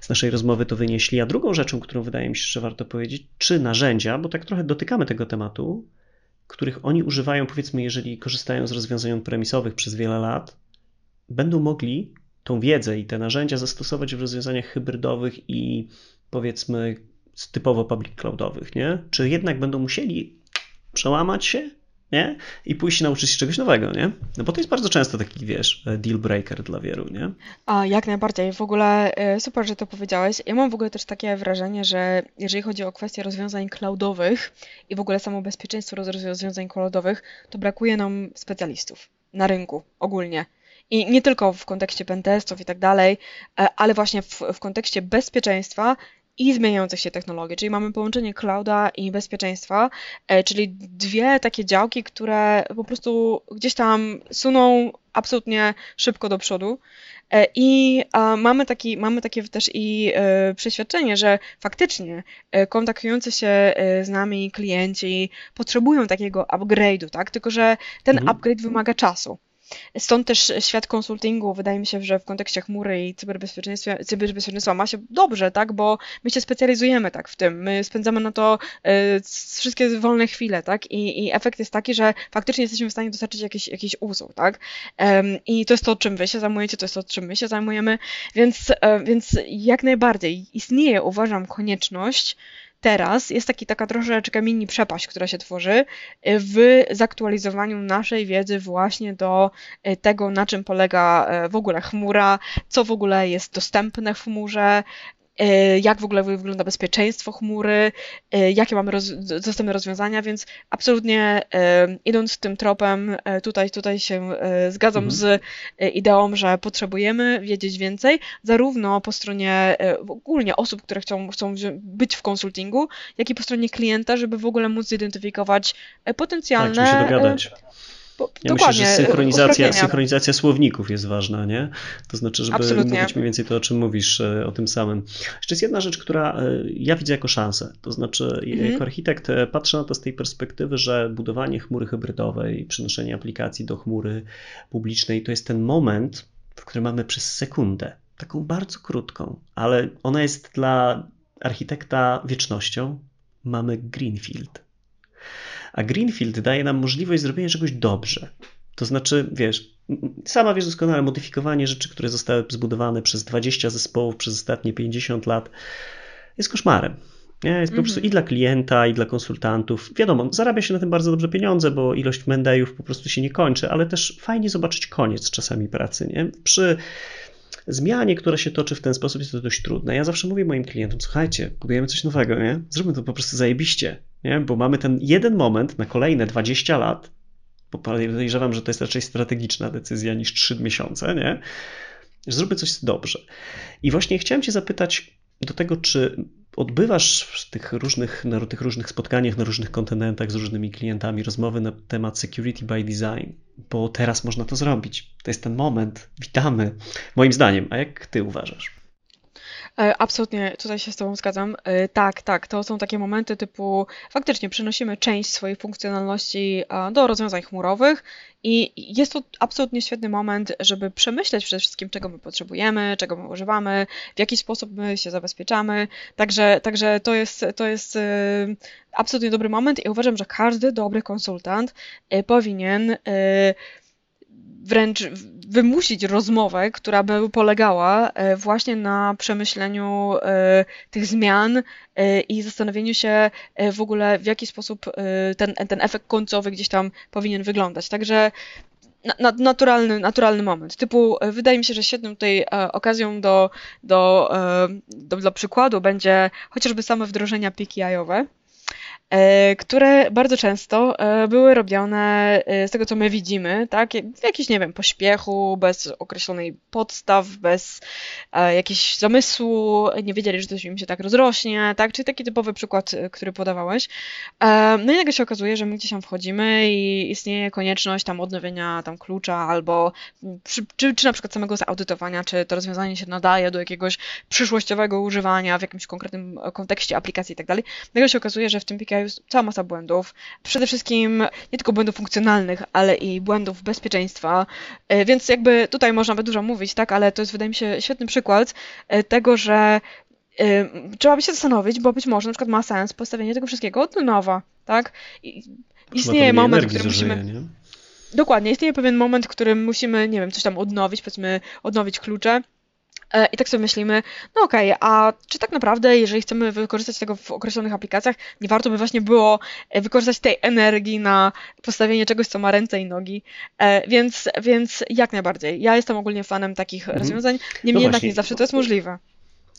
[SPEAKER 1] z naszej rozmowy to wynieśli. A drugą rzeczą, którą wydaje mi się, że warto powiedzieć, czy narzędzia, bo tak trochę dotykamy tego tematu, których oni używają, powiedzmy, jeżeli korzystają z rozwiązań premisowych przez wiele lat, będą mogli tą wiedzę i te narzędzia zastosować w rozwiązaniach hybrydowych i powiedzmy typowo public cloudowych, nie? Czy jednak będą musieli przełamać się, nie? I pójść i nauczyć się czegoś nowego, nie? No bo to jest bardzo często taki, wiesz, deal breaker dla wielu, nie?
[SPEAKER 2] A, jak najbardziej. W ogóle e, super, że to powiedziałeś. Ja mam w ogóle też takie wrażenie, że jeżeli chodzi o kwestie rozwiązań cloudowych i w ogóle samo bezpieczeństwo rozwiązań cloudowych, to brakuje nam specjalistów na rynku ogólnie. I nie tylko w kontekście pentestów i tak dalej, e, ale właśnie w, w kontekście bezpieczeństwa i zmieniających się technologii, czyli mamy połączenie clouda i bezpieczeństwa, e, czyli dwie takie działki, które po prostu gdzieś tam suną absolutnie szybko do przodu. E, I mamy, taki, mamy takie też i przeświadczenie, że faktycznie kontaktujący się z nami klienci potrzebują takiego upgrade'u, tak? Tylko że ten mhm. upgrade wymaga czasu. Stąd też świat konsultingu, wydaje mi się, że w kontekście chmury i cyberbezpieczeństwa, cyberbezpieczeństwa ma się dobrze, tak, bo my się specjalizujemy tak w tym, my spędzamy na to y, wszystkie wolne chwile, tak, I, i efekt jest taki, że faktycznie jesteśmy w stanie dostarczyć jakiś, jakiś usług, tak, i to jest to, czym wy się zajmujecie, to jest to, czym my się zajmujemy, więc, y, więc jak najbardziej istnieje, uważam, konieczność teraz jest taki, taka troszeczkę mini przepaść, która się tworzy w zaktualizowaniu naszej wiedzy właśnie do e, tego, na czym polega e, w ogóle chmura, co w ogóle jest dostępne w chmurze, jak w ogóle wygląda bezpieczeństwo chmury, e, jakie mamy roz, dostępne rozwiązania, więc absolutnie e, idąc tym tropem, tutaj, tutaj się zgadzam mhm. z ideą, że potrzebujemy wiedzieć więcej, zarówno po stronie ogólnie osób, które chcą, chcą być w konsultingu, jak i po stronie klienta, żeby w ogóle móc zidentyfikować potencjalne.
[SPEAKER 1] Tak, się dogadać ja myślę, że synchronizacja, synchronizacja słowników jest ważna, nie? To znaczy, żeby Absolutnie. mówić mniej więcej to, o czym mówisz, e, o tym samym. Jeszcze jest jedna rzecz, która e, ja widzę jako szansę. To znaczy, mhm. jako architekt e, patrzę na to z tej perspektywy, że budowanie chmury hybrydowej, przenoszenie aplikacji do chmury publicznej to jest ten moment, w którym mamy przez sekundę, taką bardzo krótką, ale ona jest dla architekta wiecznością. Mamy Greenfield a Greenfield daje nam możliwość zrobienia czegoś dobrze. To znaczy, wiesz, sama wiesz doskonale, modyfikowanie rzeczy, które zostały zbudowane przez 20 zespołów przez ostatnie 50 lat jest koszmarem. Nie? Jest po prostu mhm. i dla klienta, i dla konsultantów. Wiadomo, zarabia się na tym bardzo dobrze pieniądze, bo ilość mendejów po prostu się nie kończy, ale też fajnie zobaczyć koniec czasami pracy. Nie? Przy zmianie, która się toczy w ten sposób, jest to dość trudne. Ja zawsze mówię moim klientom, słuchajcie, budujemy coś nowego, nie? Zróbmy to po prostu zajebiście, nie? Bo mamy ten jeden moment na kolejne 20 lat, bo podejrzewam, że to jest raczej strategiczna decyzja niż 3 miesiące, nie? Zróbmy coś dobrze. I właśnie chciałem cię zapytać do tego, czy odbywasz w tych różnych, na tych różnych spotkaniach, na różnych kontynentach z różnymi klientami rozmowy na temat security by design, bo teraz można to zrobić. To jest ten moment. Witamy, moim zdaniem. A jak ty uważasz?
[SPEAKER 2] E, absolutnie, tutaj się z Tobą zgadzam. E, tak, tak, to są takie momenty typu faktycznie przenosimy część swojej funkcjonalności do rozwiązań chmurowych i jest to absolutnie świetny moment, żeby przemyśleć przede wszystkim, czego my potrzebujemy, czego my używamy, w jaki sposób my się zabezpieczamy. Także, także to jest, to jest e, absolutnie dobry moment i uważam, że każdy dobry konsultant powinien wręcz wymusić rozmowę, która by polegała e, właśnie na przemyśleniu e, tych zmian e, i zastanowieniu się w ogóle, w jaki sposób ten, ten efekt końcowy gdzieś tam powinien wyglądać. Także na, naturalny, naturalny moment. Typu, wydaje mi się, że świetną tutaj okazją do, do, do, do przykładu będzie chociażby same wdrożenia PKI-owe, E, które bardzo często e, były robione e, z tego, co my widzimy, tak, w jakimś, nie wiem, pośpiechu, bez określonej podstaw, bez jakiegoś zamysłu, nie wiedzieli, że coś im się tak rozrośnie, tak, czyli taki typowy przykład, który podawałeś. No i nagle się okazuje, że my gdzieś tam wchodzimy i istnieje konieczność tam odnowienia tam klucza albo czy, czy na przykład samego zaudytowania, czy to rozwiązanie się nadaje do jakiegoś przyszłościowego używania w jakimś konkretnym kontekście aplikacji i tak dalej. Nagle się okazuje, że w tym PKI jest cała masa błędów. Przede wszystkim nie tylko błędów funkcjonalnych, ale i błędów bezpieczeństwa. E, więc jakby tutaj można by dużo mówić, tak, ale to jest wydaje mi się świetny przykład e, tego, że e, trzeba by się zastanowić, bo być może na przykład ma sens postawienie tego wszystkiego od nowa, tak? I istnieje moment, w którym musimy... Nie? Dokładnie, istnieje pewien moment, w którym musimy, nie wiem, coś tam odnowić, powiedzmy, odnowić klucze I tak sobie myślimy, no okej, okay, a czy tak naprawdę, jeżeli chcemy wykorzystać tego w określonych aplikacjach, nie warto by właśnie było e, wykorzystać tej energii na postawienie czegoś, co ma ręce i nogi. E, więc, więc jak najbardziej. Ja jestem ogólnie fanem takich mhm. rozwiązań, niemniej no jednak nie zawsze to jest możliwe.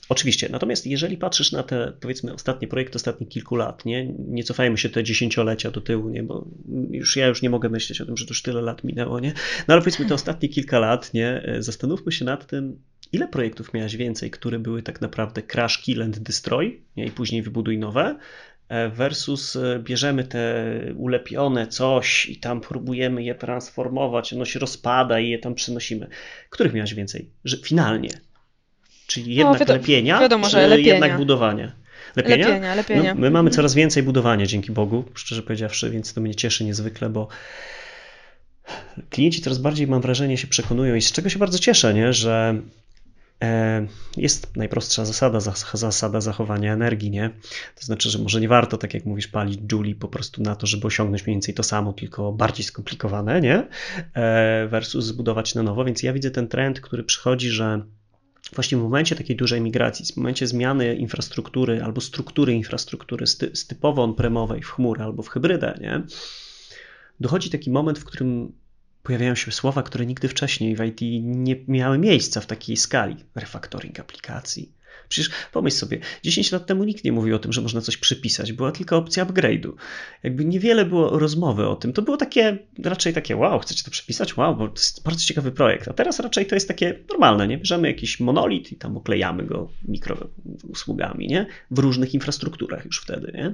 [SPEAKER 1] Oczywiście, natomiast jeżeli patrzysz na te, powiedzmy, ostatnie projekty ostatnich kilku lat, nie, nie cofajmy się te dziesięciolecia do tyłu, nie, bo już ja już nie mogę myśleć o tym, że to już tyle lat minęło, nie, no ale powiedzmy te ostatnie kilka lat, nie, zastanówmy się nad tym, ile projektów miałeś więcej, które były tak naprawdę crash, kill and destroy nie? i później wybuduj nowe, e, versus e, bierzemy te ulepione coś i tam próbujemy je transformować, ono się rozpada i je tam przynosimy. Których miałeś więcej? Że finalnie. Czyli no, jednak no, wiadomo, lepienia, wiadomo, czy lepienia. jednak budowania?
[SPEAKER 2] Lepienia? Lepienia, lepienia.
[SPEAKER 1] No, my mamy mhm. coraz więcej budowania, dzięki Bogu, szczerze powiedziawszy, więc to mnie cieszy niezwykle, bo klienci coraz bardziej, mam wrażenie, się przekonują i z czego się bardzo cieszę, nie? że jest najprostsza zasada, zasada zachowania energii, nie? To znaczy, że może nie warto, tak jak mówisz, palić Julie po prostu na to, żeby osiągnąć mniej więcej to samo, tylko bardziej skomplikowane, nie? E, versus zbudować na nowo, więc ja widzę ten trend, który przychodzi, że właśnie w momencie takiej dużej migracji, w momencie zmiany infrastruktury albo struktury infrastruktury z, ty, z typowo on-premowej w chmurę albo w hybrydę, nie? Dochodzi taki moment, w którym pojawiają się słowa, które nigdy wcześniej w IT nie miały miejsca w takiej skali. Refactoring aplikacji. Przecież pomyśl sobie, 10 lat temu nikt nie mówił o tym, że można coś przypisać, była tylko opcja upgrade'u. Jakby niewiele było rozmowy o tym. To było takie, raczej takie, wow, chcecie to przypisać? Wow, bo to jest bardzo ciekawy projekt. A teraz raczej to jest takie normalne, nie? Bierzemy jakiś monolit i tam oklejamy go mikrousługami, nie? W różnych infrastrukturach już wtedy, nie?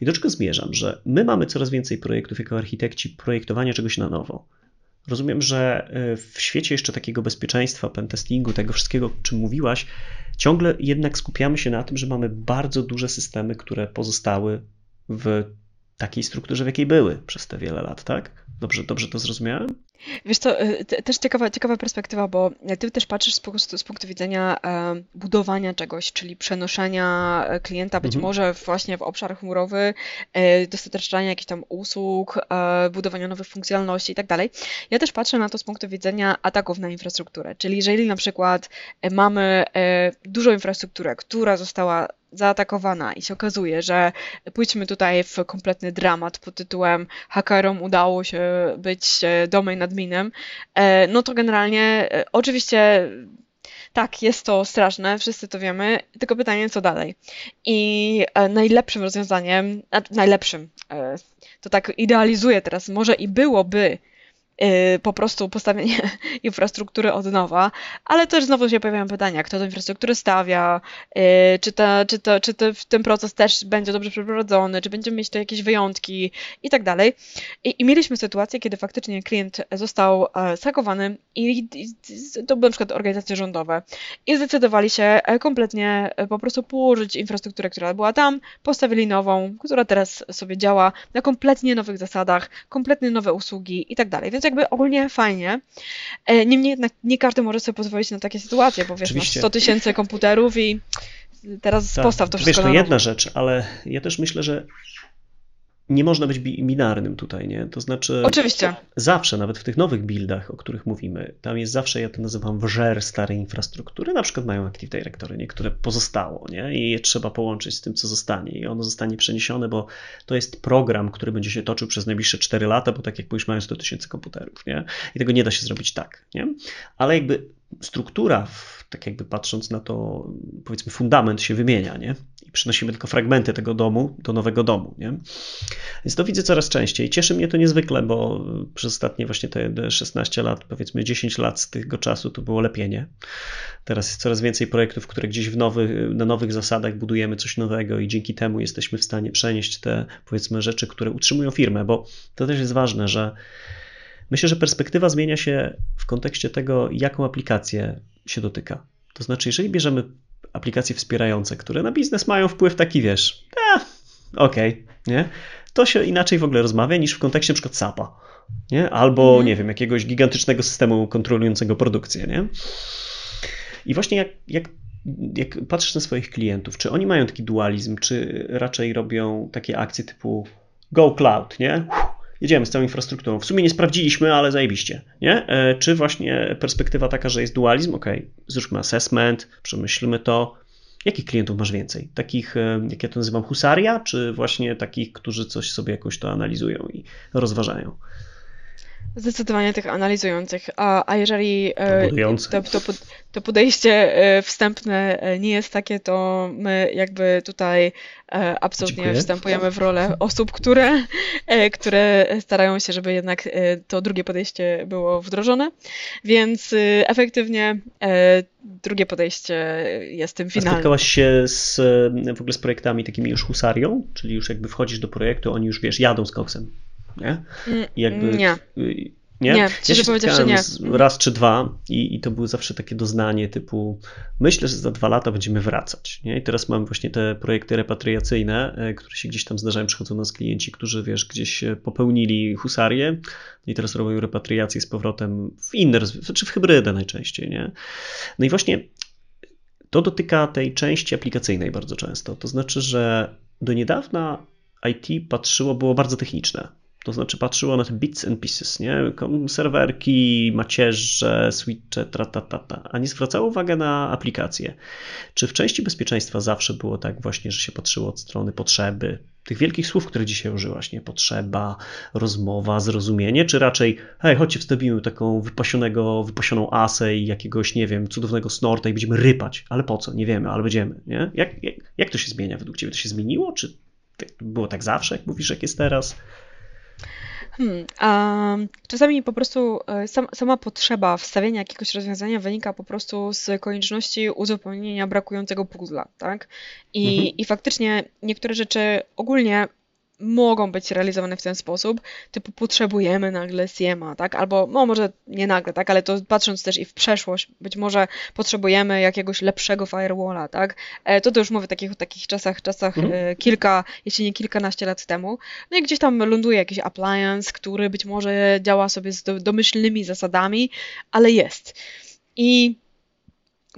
[SPEAKER 1] I do czego zmierzam? Że my mamy coraz więcej projektów jako architekci projektowania czegoś na nowo. Rozumiem, że e, w świecie jeszcze takiego bezpieczeństwa, pentestingu, tego wszystkiego, o czym mówiłaś, ciągle jednak skupiamy się na tym, że mamy bardzo duże systemy, które pozostały w takiej strukturze, w jakiej były przez te wiele lat, tak? Dobrze, dobrze to zrozumiałem?
[SPEAKER 2] Wiesz co, y, też ciekawa, ciekawa perspektywa, bo ty też patrzysz z, z punktu widzenia e, budowania czegoś, czyli przenoszenia e, klienta być mhm. może właśnie w obszar chmurowy, e, dostarczania jakichś tam usług, budowania nowych funkcjonalności i tak dalej. Ja też patrzę na to z punktu widzenia ataków na infrastrukturę, czyli jeżeli na przykład mamy dużą infrastrukturę, która została zaatakowana i się okazuje, że pójdźmy tutaj w kompletny dramat pod tytułem hakerom udało się być domain adminem, e, no to generalnie e, oczywiście tak, jest to straszne, wszyscy to wiemy, tylko pytanie, co dalej. I e, najlepszym rozwiązaniem, najlepszym, to tak idealizuję teraz, może i byłoby po prostu postawienie infrastruktury od nowa, ale też znowu się pojawiają pytania, kto tę infrastrukturę stawia, y, czy, ta, czy, to, czy to, ten proces też będzie dobrze przeprowadzony, czy będziemy mieć tu jakieś wyjątki i tak dalej. I, mieliśmy sytuację, kiedy faktycznie klient został e, skakowany i, i to były na przykład organizacje rządowe i zdecydowali się e, kompletnie e, po prostu położyć infrastrukturę, która była tam, postawili nową, która teraz sobie działa na kompletnie nowych zasadach, kompletnie nowe usługi i tak dalej. Więc jakby ogólnie fajnie. E, niemniej jednak nie każdy może sobie pozwolić na takie sytuacje, bo wiesz, masz 100 tysięcy komputerów i teraz tak. postaw to wszystko
[SPEAKER 1] Wiesz, to jedna rzecz, ale ja też myślę, że nie można być binarnym tutaj, nie? To znaczy.
[SPEAKER 2] Oczywiście.
[SPEAKER 1] Zawsze, nawet w tych nowych buildach, o których mówimy, tam jest zawsze, ja to nazywam wżer starej infrastruktury. Na przykład mają Active Directory, niektóre pozostało, nie? I je trzeba połączyć z tym, co zostanie. I ono zostanie przeniesione, bo to jest program, który będzie się toczył przez najbliższe 4 lata, bo tak jak mówisz, mają 100 tysięcy komputerów, nie? I tego nie da się zrobić tak, nie? Ale jakby struktura, tak jakby patrząc na to, powiedzmy, fundament się wymienia, nie? I przynosimy tylko fragmenty tego domu do nowego domu, nie? Więc to widzę coraz częściej. Cieszy mnie to niezwykle, bo przez ostatnie właśnie te 16 lat, powiedzmy 10 lat z tego czasu to było lepienie. Teraz jest coraz więcej projektów, które gdzieś w nowych, na nowych zasadach budujemy coś nowego i dzięki temu jesteśmy w stanie przenieść te, powiedzmy, rzeczy, które utrzymują firmę, bo to też jest ważne, że Myślę, że perspektywa zmienia się w kontekście tego, jaką aplikację się dotyka. To znaczy, jeżeli bierzemy aplikacje wspierające, które na biznes mają wpływ taki, wiesz, eh, okej, okay, nie? To się inaczej w ogóle rozmawia niż w kontekście np. SAP-a, nie? Albo, mhm. nie wiem, jakiegoś gigantycznego systemu kontrolującego produkcję, nie? I właśnie jak, jak, jak patrzysz na swoich klientów, czy oni mają taki dualizm, czy raczej robią takie akcje typu go cloud, nie? Jedziemy z całą infrastrukturą. W sumie nie sprawdziliśmy, ale zajebiście, nie? E, czy właśnie perspektywa taka, że jest dualizm? Ok, zróbmy assessment, przemyślmy to. Jakich klientów masz więcej? Takich, e, jak ja to nazywam, husaria, czy właśnie takich, którzy coś sobie jakoś to analizują i rozważają?
[SPEAKER 2] Zdecydowanie tych analizujących. A, a jeżeli e, to, to, to, podejście e, wstępne e, nie jest takie, to my jakby tutaj absolutnie Dziękuję. wstępujemy w rolę osób, które, które starają się, żeby jednak to drugie podejście było wdrożone. Więc efektywnie drugie podejście jest tym finalnym. A
[SPEAKER 1] spotkałaś się z, w ogóle z projektami takimi już husarią? Czyli już jakby wchodzisz do projektu, oni już wiesz, jadą z koksem nie?
[SPEAKER 2] Mm, jakby, nie.
[SPEAKER 1] Nie, nie ja się spotkałem nie. raz czy dwa i, i to było zawsze takie doznanie typu myślę, że za dwa lata będziemy wracać. Nie? I teraz mam właśnie te projekty repatriacyjne, e, które się gdzieś tam zdarzają, przychodzą nas klienci, którzy wiesz, gdzieś popełnili husarię i teraz robią repatriację z powrotem w inne, czy w hybrydę najczęściej. Nie? No i właśnie to dotyka tej części aplikacyjnej bardzo często. To znaczy, że do niedawna IT patrzyło, było bardzo techniczne to znaczy patrzyło na te bits and pieces, nie? Serwerki, macierze, switche, tratatata, a nie zwracało uwagi na aplikacje. Czy w części bezpieczeństwa zawsze było tak właśnie, że się patrzyło od strony potrzeby, tych wielkich słów, które dzisiaj użyłaś, nie? Potrzeba, rozmowa, zrozumienie, czy raczej, hej, chodźcie, wstawimy taką wypasionego, wypasioną asę i jakiegoś, nie wiem, cudownego snorta i będziemy rypać, ale po co? Nie wiemy, ale będziemy, nie? Jak, jak, jak to się zmienia według Ciebie? To się zmieniło, czy było tak zawsze, jak mówisz, jak jest teraz?
[SPEAKER 2] Hmm, a czasami po prostu e, sam, sama potrzeba wstawienia jakiegoś rozwiązania wynika po prostu z konieczności uzupełnienia brakującego puzzla, tak? I, mhm. i faktycznie niektóre rzeczy ogólnie mogą być realizowane w ten sposób, typu potrzebujemy nagle CMA, tak? Albo, no może nie nagle, tak? Ale to patrząc też i w przeszłość, być może potrzebujemy jakiegoś lepszego firewalla, tak? E, to to już mówię takich, takich czasach, czasach mhm. kilka, jeśli nie kilkanaście lat temu. No i gdzieś tam ląduje jakiś appliance, który być może działa sobie z domyślnymi zasadami, ale jest. I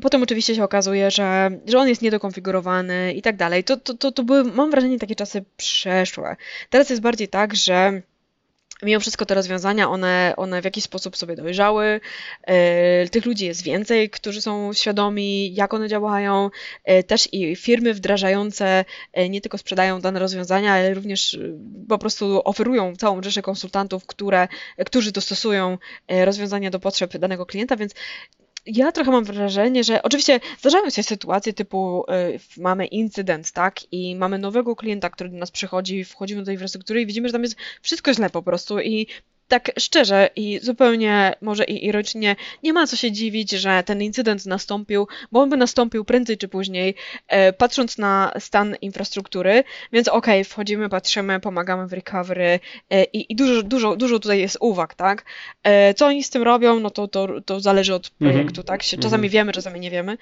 [SPEAKER 2] Potem oczywiście się okazuje, że, że on jest niedokonfigurowany i tak dalej. To, to, to, to były, mam wrażenie, takie czasy przeszłe. Teraz jest bardziej tak, że mimo wszystko te rozwiązania, one, one w jakiś sposób sobie dojrzały. E, tych ludzi jest więcej, którzy są świadomi, jak one działają. E, też i firmy wdrażające e, nie tylko sprzedają dane rozwiązania, ale również po prostu oferują całą rzeszę konsultantów, które, którzy dostosują rozwiązania do potrzeb danego klienta, więc ja trochę mam wrażenie, że oczywiście zdarzają się sytuacje typu y, mamy incydent, tak, i mamy nowego klienta, który do nas przychodzi, wchodzimy do tej infrastruktury i widzimy, że tam jest wszystko źle po prostu i tak szczerze i zupełnie może i irocznie, nie ma co się dziwić, że ten incydent nastąpił, bo on by nastąpił prędzej czy później, e, patrząc na stan infrastruktury, więc okej, okay, wchodzimy, patrzymy, pomagamy w recovery e, i, i, dużo, dużo, dużo tutaj jest uwag, tak? E, co oni z tym robią, no to, to, to zależy od mhm. projektu, tak? Czasami mhm. wiemy, czasami nie wiemy.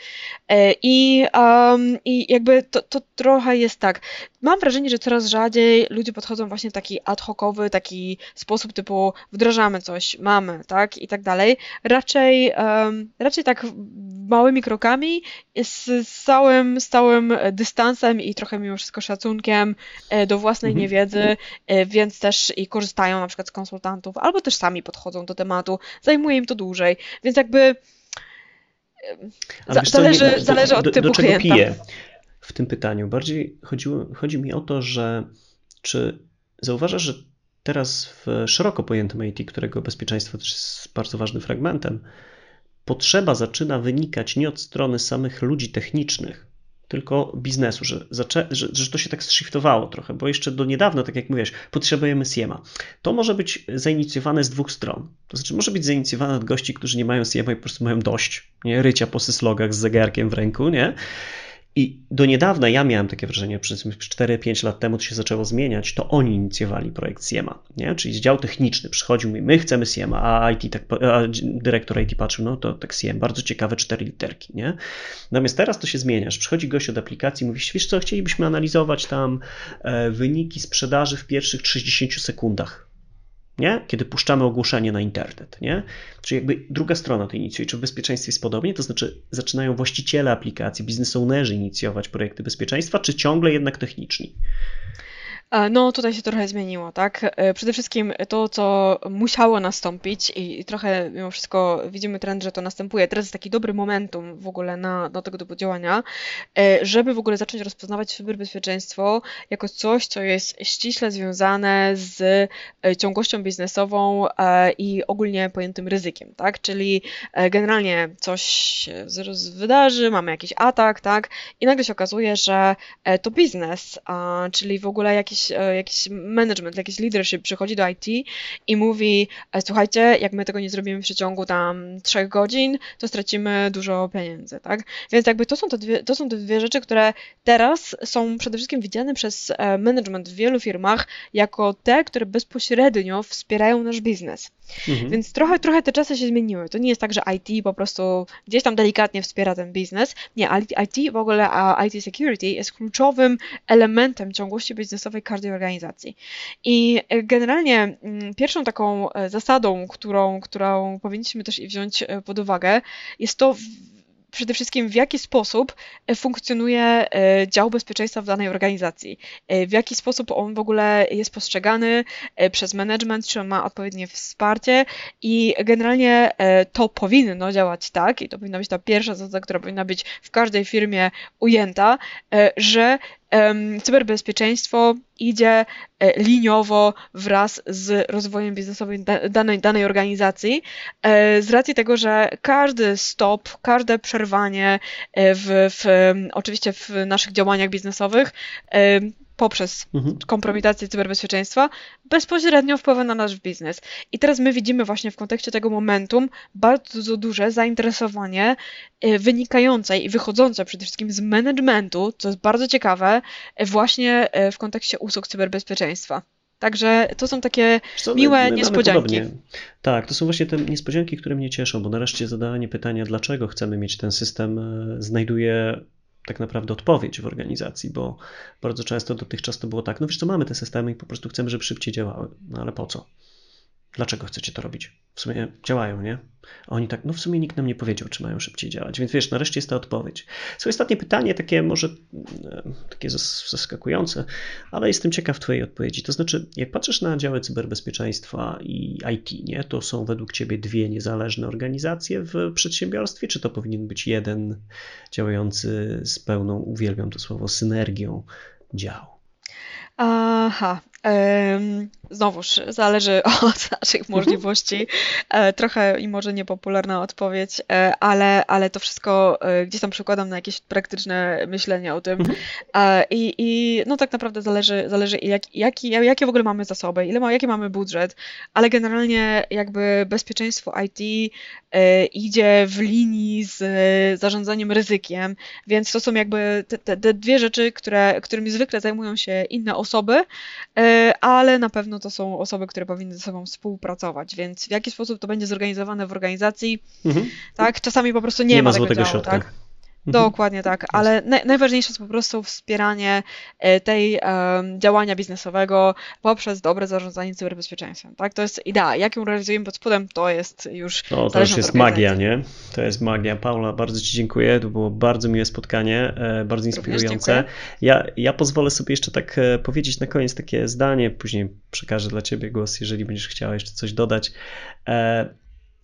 [SPEAKER 2] I, um, I jakby to, to trochę jest tak. Mam wrażenie, że coraz rzadziej ludzie podchodzą właśnie w taki ad hocowy, taki sposób typu wdrażamy coś, mamy, tak, i tak dalej. Raczej, um, raczej tak małymi krokami, z stałym, stałym dystansem i trochę mimo wszystko szacunkiem e, do własnej mhm. niewiedzy, e, więc też i korzystają na przykład z konsultantów, albo też sami podchodzą do tematu, zajmuje im to dłużej, więc jakby za, zależy, do, zależy od do, typu do czego klienta. Piję
[SPEAKER 1] w tym pytaniu? Bardziej chodziło, chodzi mi o to, że czy zauważasz, że Teraz w szeroko pojętym IT, którego bezpieczeństwo też jest bardzo ważnym fragmentem, potrzeba zaczyna wynikać nie od strony samych ludzi technicznych, tylko biznesu, że, że, że to się tak zshiftowało trochę, bo jeszcze do niedawna, tak jak mówiłeś, potrzebujemy SIEMA. To może być zainicjowane z dwóch stron. To znaczy, może być zainicjowane od gości, którzy nie mają SIEMA i po prostu mają dość, nie? Rycia po syslogach z zegarkiem w ręku, nie? I do niedawna ja miałem takie wrażenie, przez 4-5 lat temu to się zaczęło zmieniać, to oni inicjowali projekt Siema, nie? czyli dział techniczny przychodził mi, my chcemy Siema, a, IT tak, a dyrektor IT patrzył, no to tak Siem, bardzo ciekawe cztery literki. Nie? Natomiast teraz to się zmienia, że przychodzi gość od aplikacji, mówi, wiesz co, chcielibyśmy analizować tam e, wyniki sprzedaży w pierwszych 30 sekundach nie? kiedy puszczamy ogłoszenie na internet. Nie? Czyli jakby druga strona tej inicjuje. Czy w bezpieczeństwie jest podobnie? To znaczy zaczynają właściciele aplikacji, biznes ownerzy inicjować projekty bezpieczeństwa, czy ciągle jednak techniczni?
[SPEAKER 2] E, no, tutaj się trochę zmieniło, tak? E, przede wszystkim to, co musiało nastąpić i trochę mimo wszystko widzimy trend, że to następuje. Teraz jest taki dobry momentum w ogóle na, na tego typu działania, e, żeby w ogóle zacząć rozpoznawać cyberbezpieczeństwo jako coś, co jest ściśle związane z ciągłością biznesową i ogólnie pojętym ryzykiem, tak? Czyli generalnie coś się wydarzy, mamy jakiś atak, tak? I nagle się okazuje, że to biznes, czyli w ogóle jakiś jakiś, e, jakiś management, jakiś leadership przychodzi do IT i mówi, e, słuchajcie, jak my tego nie zrobimy w przeciągu tam trzech godzin, to stracimy dużo pieniędzy, tak? Więc jakby to są te dwie, to są te dwie rzeczy, które teraz są przede wszystkim widziane przez e, management w wielu firmach jako te, które bezpośrednio wspierają nasz biznes. Mhm. Więc trochę, trochę te czasy się zmieniły. To nie jest tak, że IT po prostu gdzieś tam delikatnie wspiera ten biznes. Nie, IT w ogóle, a IT security jest kluczowym elementem ciągłości biznesowej każdej organizacji. I e, generalnie mm, pierwszą taką e, zasadą, którą, którą powinniśmy też wziąć e, pod uwagę, jest to, przede wszystkim w jaki sposób e, funkcjonuje e, dział bezpieczeństwa w danej organizacji, e, w jaki sposób on w ogóle jest postrzegany przez management, czy on ma odpowiednie wsparcie. I generalnie to powinno działać tak, i to powinna być ta pierwsza zasada, która powinna być w każdej firmie ujęta, że cyberbezpieczeństwo idzie e, liniowo wraz z rozwojem biznesowym danej, danej organizacji, e, z racji tego, że każdy stop, każde przerwanie e, w, w oczywiście w naszych działaniach biznesowych poprzez mhm. kompromitację cyberbezpieczeństwa bezpośrednio wpływa na nasz biznes. I teraz my widzimy właśnie w kontekście tego momentum bardzo duże zainteresowanie e, wynikające i wychodzące przede wszystkim z managementu, co jest bardzo ciekawe, e, właśnie e, w kontekście usług cyberbezpieczeństwa. Także to są takie Co, miłe my, niespodzianki.
[SPEAKER 1] Tak, to są właśnie te niespodzianki, które mnie cieszą, bo nareszcie zadawanie pytania, dlaczego chcemy mieć ten system, znajduje tak naprawdę odpowiedź w organizacji, bo bardzo często dotychczas to było tak, no wiesz co, mamy te systemy i po prostu chcemy, żeby szybciej działały, no ale po co? Dlaczego chcecie to robić? W sumie działają, nie? oni tak, no w sumie nikt nam nie powiedział, czy mają szybciej działać. Więc wiesz, nareszcie jest ta odpowiedź. Swoje ostatnie pytanie, takie może e, takie zaskakujące, ale jestem ciekaw Twojej odpowiedzi. To znaczy, jak patrzysz na działy cyberbezpieczeństwa i IT, nie, to są według Ciebie dwie niezależne organizacje w przedsiębiorstwie, czy to powinien być jeden działający z pełną, uwielbiam to słowo, synergią dział?
[SPEAKER 2] Aha, Znowuż zależy od naszych możliwości. E, trochę i może niepopularna odpowiedź, e, ale, ale to wszystko e, gdzieś tam przykładam na jakieś praktyczne myślenie o tym. Mhm. I, i no tak naprawdę zależy, zależy jak, jaki, jakie w ogóle mamy zasoby, ile ma, jaki mamy budżet, ale generalnie jakby bezpieczeństwo IT idzie w linii z zarządzaniem ryzykiem, więc to są jakby te, te, te dwie rzeczy, które, którymi zwykle zajmują się inne osoby, ale na pewno to są osoby, które powinny ze sobą współpracować, więc w jaki sposób to będzie zorganizowane w organizacji, mhm. tak? Czasami po prostu nie, nie ma, ma złotego działu, środka. Tak? Mhm. Dokładnie tak, ale najważniejsze jest po prostu wspieranie e, tej um, działania biznesowego poprzez dobre zarządzanie cyberbezpieczeństwem. Tak? To jest idea. Jak ją realizujemy pod spodem, to jest już.
[SPEAKER 1] No, to już jest magia, nie? To jest magia. Paula, bardzo Ci dziękuję. To było bardzo miłe spotkanie, e, bardzo inspirujące. Ja, ja pozwolę sobie jeszcze tak e, powiedzieć na koniec takie zdanie, później przekażę dla Ciebie głos, jeżeli będziesz chciała jeszcze coś dodać.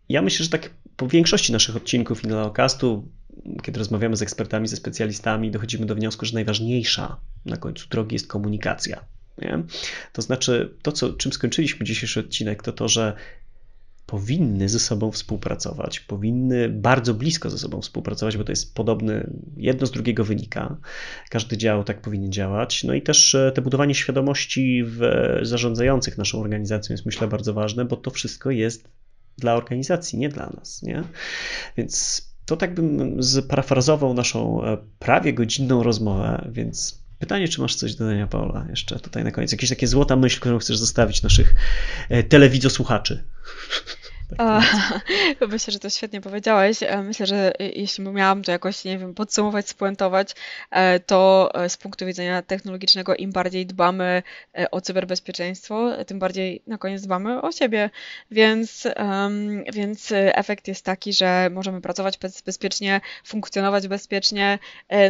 [SPEAKER 1] Ja myślę, że tak po większości naszych odcinków Inleocastu kiedy rozmawiamy z ekspertami, ze specjalistami, dochodzimy do wniosku, że najważniejsza na końcu drogi jest komunikacja. Nie? To znaczy, to, co, czym skończyliśmy dzisiejszy odcinek, to to, że powinny ze sobą współpracować, powinny bardzo blisko ze sobą współpracować, bo to jest podobny, jedno z drugiego wynika. Każdy dział tak powinien działać. No i też e, te budowanie świadomości w zarządzających naszą organizacją jest myślę bardzo ważne, bo to wszystko jest dla organizacji, nie dla nas. Nie? Więc to tak bym zparafrazował naszą e, prawie godzinną rozmowę, więc pytanie, czy masz coś do dodania, Paula, jeszcze tutaj na koniec? Jakieś takie złota myśl, którą chcesz zostawić naszych e, telewizosłuchaczy?
[SPEAKER 2] Tak myślę, że to świetnie powiedziałeś. E, myślę, że jeśli miałam to jakoś, nie wiem, podsumować, spuentować, e, to e, z punktu widzenia technologicznego im bardziej dbamy o cyberbezpieczeństwo, tym bardziej na koniec dbamy o siebie. Więc, więc efekt jest taki, że możemy pracować bezpiecznie, funkcjonować bezpiecznie,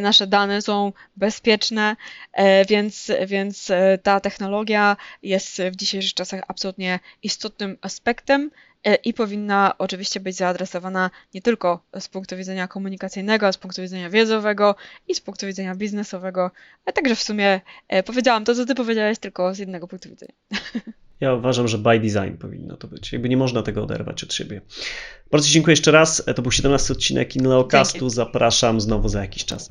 [SPEAKER 2] nasze dane są bezpieczne, więc, więc ta technologia jest w dzisiejszych czasach absolutnie istotnym aspektem E, i powinna oczywiście być zaadresowana nie tylko z punktu widzenia komunikacyjnego, ale z punktu widzenia wiedzowego i z punktu widzenia biznesowego, a także w sumie e, powiedziałam to, co ty powiedziałeś, tylko z jednego punktu widzenia.
[SPEAKER 1] Ja uważam, że by design powinno to być. Jakby nie można tego oderwać od siebie. Bardzo dziękuję jeszcze raz. To był 17 odcinek Inleocastu. Zapraszam znowu za jakiś czas.